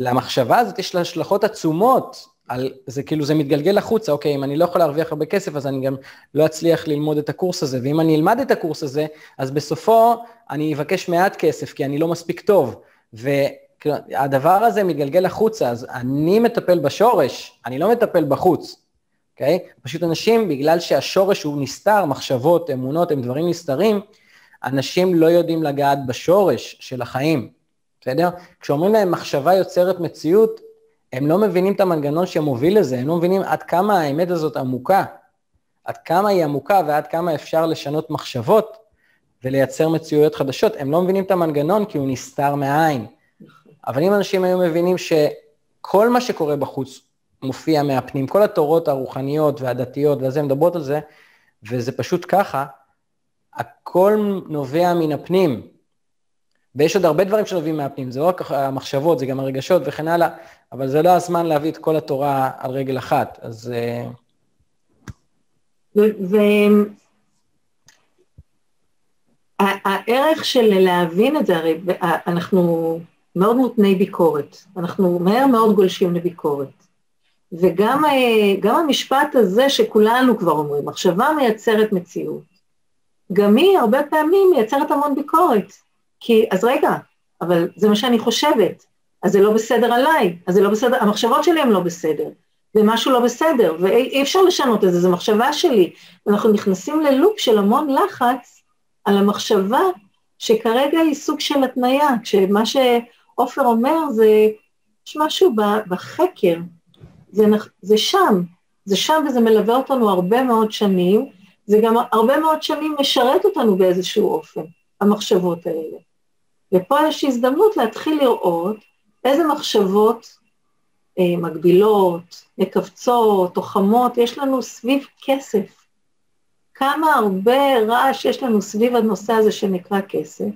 למחשבה הזאת יש לה השלכות עצומות על, זה כאילו, זה מתגלגל החוצה, אוקיי, אם אני לא יכול להרוויח הרבה כסף, אז אני גם לא אצליח ללמוד את הקורס הזה, ואם אני אלמד את הקורס הזה, אז בסופו אני אבקש מעט כסף, כי אני לא מספיק טוב. והדבר הזה מתגלגל החוצה, אז אני מטפל בשורש, אני לא מטפל בחוץ, אוקיי? פשוט אנשים, בגלל שהשורש הוא נסתר, מחשבות, אמונות, הם דברים נסתרים, אנשים לא יודעים לגעת בשורש של החיים, בסדר? כשאומרים להם מחשבה יוצרת מציאות, הם לא מבינים את המנגנון שמוביל לזה, הם לא מבינים עד כמה האמת הזאת עמוקה, עד כמה היא עמוקה ועד כמה אפשר לשנות מחשבות ולייצר מציאויות חדשות. הם לא מבינים את המנגנון כי הוא נסתר מהעין. אבל אם אנשים היו מבינים שכל מה שקורה בחוץ מופיע מהפנים, כל התורות הרוחניות והדתיות וזה, מדברות על זה, וזה פשוט ככה, הכל נובע מן הפנים. ויש עוד הרבה דברים שנובעים מהפנים, זה לא רק המחשבות, זה גם הרגשות וכן הלאה, אבל זה לא הזמן להביא את כל התורה על רגל אחת, אז... והערך של להבין את זה, הרי אנחנו מאוד מותני ביקורת, אנחנו מהר מאוד גולשים לביקורת. וגם המשפט הזה שכולנו כבר אומרים, מחשבה מייצרת מציאות, גם היא הרבה פעמים מייצרת המון ביקורת. כי, אז רגע, אבל זה מה שאני חושבת, אז זה לא בסדר עליי, אז זה לא בסדר, המחשבות שלי הן לא בסדר, ומשהו לא בסדר, ואי אפשר לשנות את זה, זו מחשבה שלי. אנחנו נכנסים ללופ של המון לחץ על המחשבה, שכרגע היא סוג של התניה, כשמה שעופר אומר זה, יש משהו בחקר, זה, זה שם, זה שם וזה מלווה אותנו הרבה מאוד שנים, זה גם הרבה מאוד שנים משרת אותנו באיזשהו אופן, המחשבות האלה. ופה יש הזדמנות להתחיל לראות איזה מחשבות אה, מגבילות, מכווצות, תוחמות, יש לנו סביב כסף. כמה הרבה רעש יש לנו סביב הנושא הזה שנקרא כסף,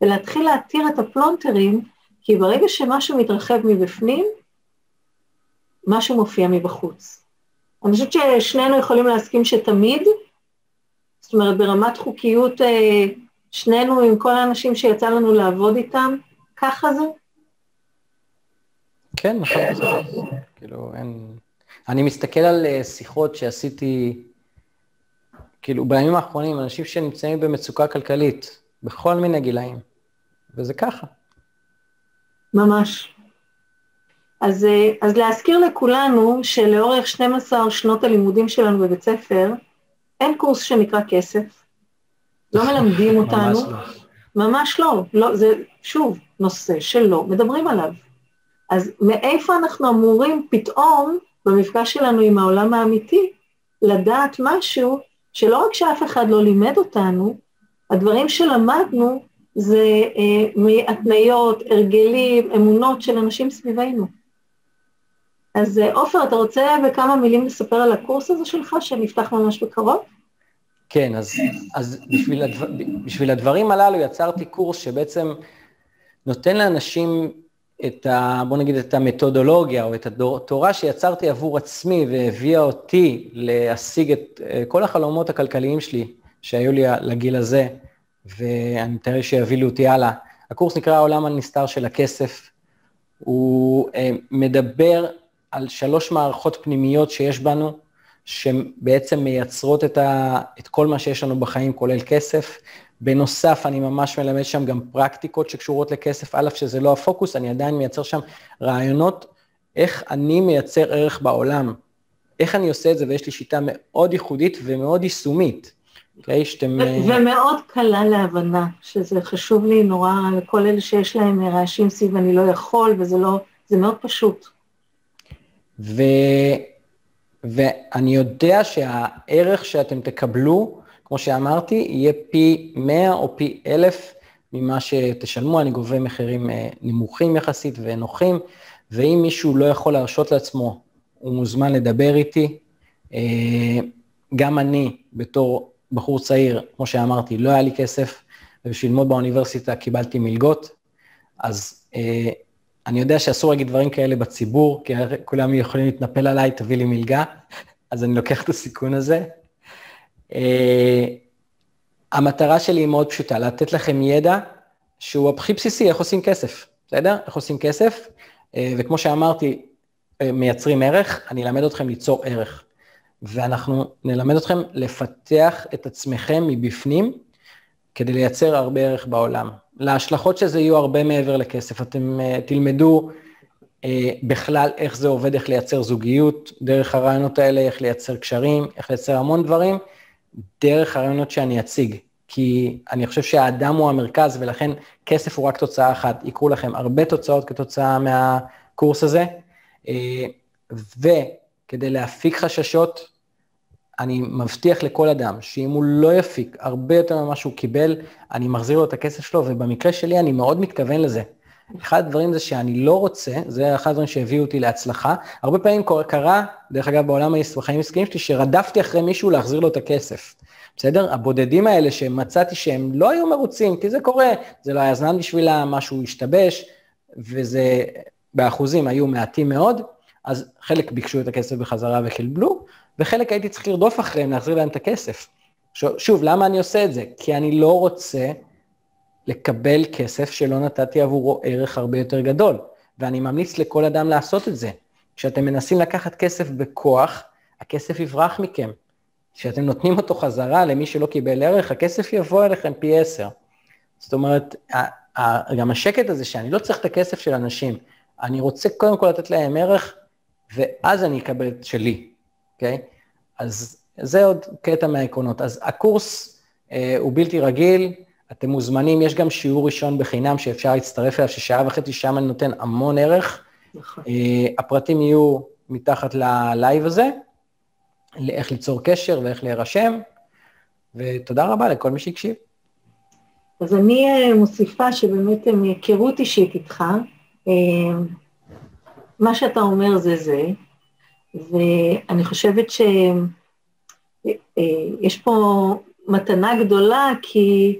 ולהתחיל להתיר את הפלונטרים, כי ברגע שמשהו מתרחב מבפנים, משהו מופיע מבחוץ. אני חושבת ששנינו יכולים להסכים שתמיד, זאת אומרת ברמת חוקיות אה, שנינו עם כל האנשים שיצא לנו לעבוד איתם, ככה זה? כן, נכון. כאילו, אין... אני מסתכל על אה, שיחות שעשיתי, כאילו, בימים האחרונים, אנשים שנמצאים במצוקה כלכלית, בכל מיני גילאים, וזה ככה. ממש. אז, אה, אז להזכיר לכולנו שלאורך 12 שנות הלימודים שלנו בבית ספר, אין קורס שנקרא כסף, לא מלמדים אותנו. ממש לא. ממש לא, לא, זה שוב נושא שלא מדברים עליו. אז מאיפה אנחנו אמורים פתאום, במפגש שלנו עם העולם האמיתי, לדעת משהו שלא רק שאף אחד לא לימד אותנו, הדברים שלמדנו זה אה, מהתניות, הרגלים, אמונות של אנשים סביבנו. אז אה, עופר, אתה רוצה בכמה מילים לספר על הקורס הזה שלך, שנפתח ממש בקרוב? כן, אז, אז בשביל, הדבר, בשביל הדברים הללו יצרתי קורס שבעצם נותן לאנשים את ה... בוא נגיד את המתודולוגיה או את התורה שיצרתי עבור עצמי והביאה אותי להשיג את אה, כל החלומות הכלכליים שלי שהיו לי לגיל הזה, ואני מתאר שיובילו אותי הלאה. הקורס נקרא העולם הנסתר של הכסף. הוא אה, מדבר על שלוש מערכות פנימיות שיש בנו, שבעצם מייצרות את, ה, את כל מה שיש לנו בחיים, כולל כסף. בנוסף, אני ממש מלמד שם גם פרקטיקות שקשורות לכסף, א', שזה לא הפוקוס, אני עדיין מייצר שם רעיונות איך אני מייצר ערך בעולם, איך אני עושה את זה, ויש לי שיטה מאוד ייחודית ומאוד יישומית. אוקיי? שאתם... ומאוד קלה להבנה, שזה חשוב לי נורא לכל אלה שיש להם רעשים סביב אני לא יכול, וזה לא, זה מאוד פשוט. ו... ואני יודע שהערך שאתם תקבלו, כמו שאמרתי, יהיה פי 100 או פי 1,000 ממה שתשלמו, אני גובה מחירים אה, נמוכים יחסית ונוחים, ואם מישהו לא יכול להרשות לעצמו, הוא מוזמן לדבר איתי. אה, גם אני, בתור בחור צעיר, כמו שאמרתי, לא היה לי כסף, ובשביל ללמוד באוניברסיטה קיבלתי מלגות, אז אה, אני יודע שאסור להגיד דברים כאלה בציבור, כי כולם יכולים להתנפל עליי, תביא לי מלגה, אז אני לוקח את הסיכון הזה. המטרה שלי היא מאוד פשוטה, לתת לכם ידע שהוא הכי בסיסי, איך עושים כסף, בסדר? איך עושים כסף, אה, וכמו שאמרתי, אה, מייצרים ערך, אני אלמד אתכם ליצור ערך. ואנחנו נלמד אתכם לפתח את עצמכם מבפנים, כדי לייצר הרבה ערך בעולם. להשלכות של זה יהיו הרבה מעבר לכסף. אתם uh, תלמדו uh, בכלל איך זה עובד, איך לייצר זוגיות, דרך הרעיונות האלה, איך לייצר קשרים, איך לייצר המון דברים, דרך הרעיונות שאני אציג. כי אני חושב שהאדם הוא המרכז, ולכן כסף הוא רק תוצאה אחת. יקרו לכם הרבה תוצאות כתוצאה מהקורס הזה, אה, וכדי להפיק חששות, אני מבטיח לכל אדם שאם הוא לא יפיק הרבה יותר ממה שהוא קיבל, אני מחזיר לו את הכסף שלו, ובמקרה שלי אני מאוד מתכוון לזה. אחד הדברים זה שאני לא רוצה, זה אחד הדברים שהביאו אותי להצלחה. הרבה פעמים קרה, דרך אגב, בעולם החיים העסקיים שלי, שרדפתי אחרי מישהו להחזיר לו את הכסף. בסדר? הבודדים האלה שמצאתי שהם לא היו מרוצים, כי זה קורה, זה לא היה זמן בשבילם, משהו השתבש, וזה באחוזים היו מעטים מאוד, אז חלק ביקשו את הכסף בחזרה וקיבלו, וחלק הייתי צריך לרדוף אחריהם, להחזיר להם את הכסף. שוב, למה אני עושה את זה? כי אני לא רוצה לקבל כסף שלא נתתי עבורו ערך הרבה יותר גדול, ואני ממליץ לכל אדם לעשות את זה. כשאתם מנסים לקחת כסף בכוח, הכסף יברח מכם. כשאתם נותנים אותו חזרה למי שלא קיבל ערך, הכסף יבוא אליכם פי עשר. זאת אומרת, גם השקט הזה שאני לא צריך את הכסף של אנשים, אני רוצה קודם כל לתת להם ערך, ואז אני אקבל את שלי, אוקיי? אז זה עוד קטע מהעקרונות. אז הקורס אה, הוא בלתי רגיל, אתם מוזמנים, יש גם שיעור ראשון בחינם שאפשר להצטרף אליו, ששעה וחצי שם אני נותן המון ערך. נכון. אה, הפרטים יהיו מתחת ללייב הזה. לאיך ליצור קשר ואיך להירשם, ותודה רבה לכל מי שהקשיב. אז אני אה, מוסיפה שבאמת הם היכרות אישית איתך, אה, מה שאתה אומר זה זה, ואני חושבת שיש אה, פה מתנה גדולה, כי,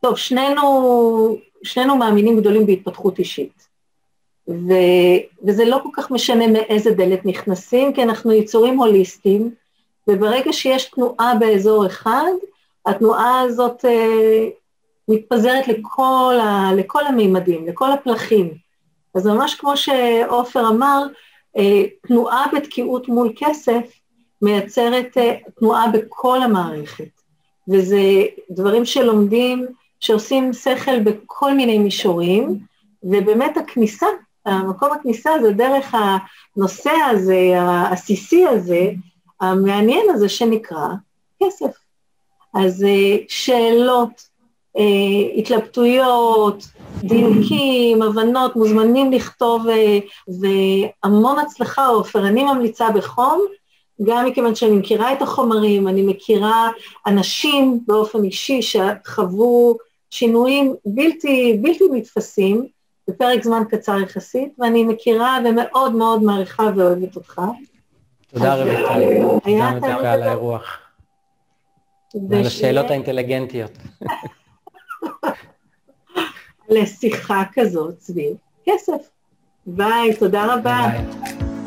טוב, שנינו, שנינו מאמינים גדולים בהתפתחות אישית. ו, וזה לא כל כך משנה מאיזה דלת נכנסים, כי אנחנו יצורים הוליסטיים, וברגע שיש תנועה באזור אחד, התנועה הזאת אה, מתפזרת לכל, ה, לכל המימדים, לכל הפלחים. אז ממש כמו שעופר אמר, אה, תנועה בתקיעות מול כסף מייצרת אה, תנועה בכל המערכת. וזה דברים שלומדים, שעושים שכל בכל מיני מישורים, ובאמת הכניסה המקום הכניסה זה דרך הנושא הזה, העסיסי הזה, המעניין הזה שנקרא כסף. אז אה, שאלות, אה, התלבטויות, דיוקים, הבנות, מוזמנים לכתוב, אה, והמון הצלחה, עופר. אני ממליצה בחום, גם מכיוון שאני מכירה את החומרים, אני מכירה אנשים באופן אישי שחוו שינויים בלתי, בלתי נתפסים, בפרק זמן קצר יחסית, ואני מכירה ומאוד מאוד מעריכה ואוהבת אותך. תודה רויטל, תודה מתוקה על האירוח. ועל השאלות האינטליגנטיות. לשיחה כזאת סביב כסף. ביי, תודה רבה. ביי.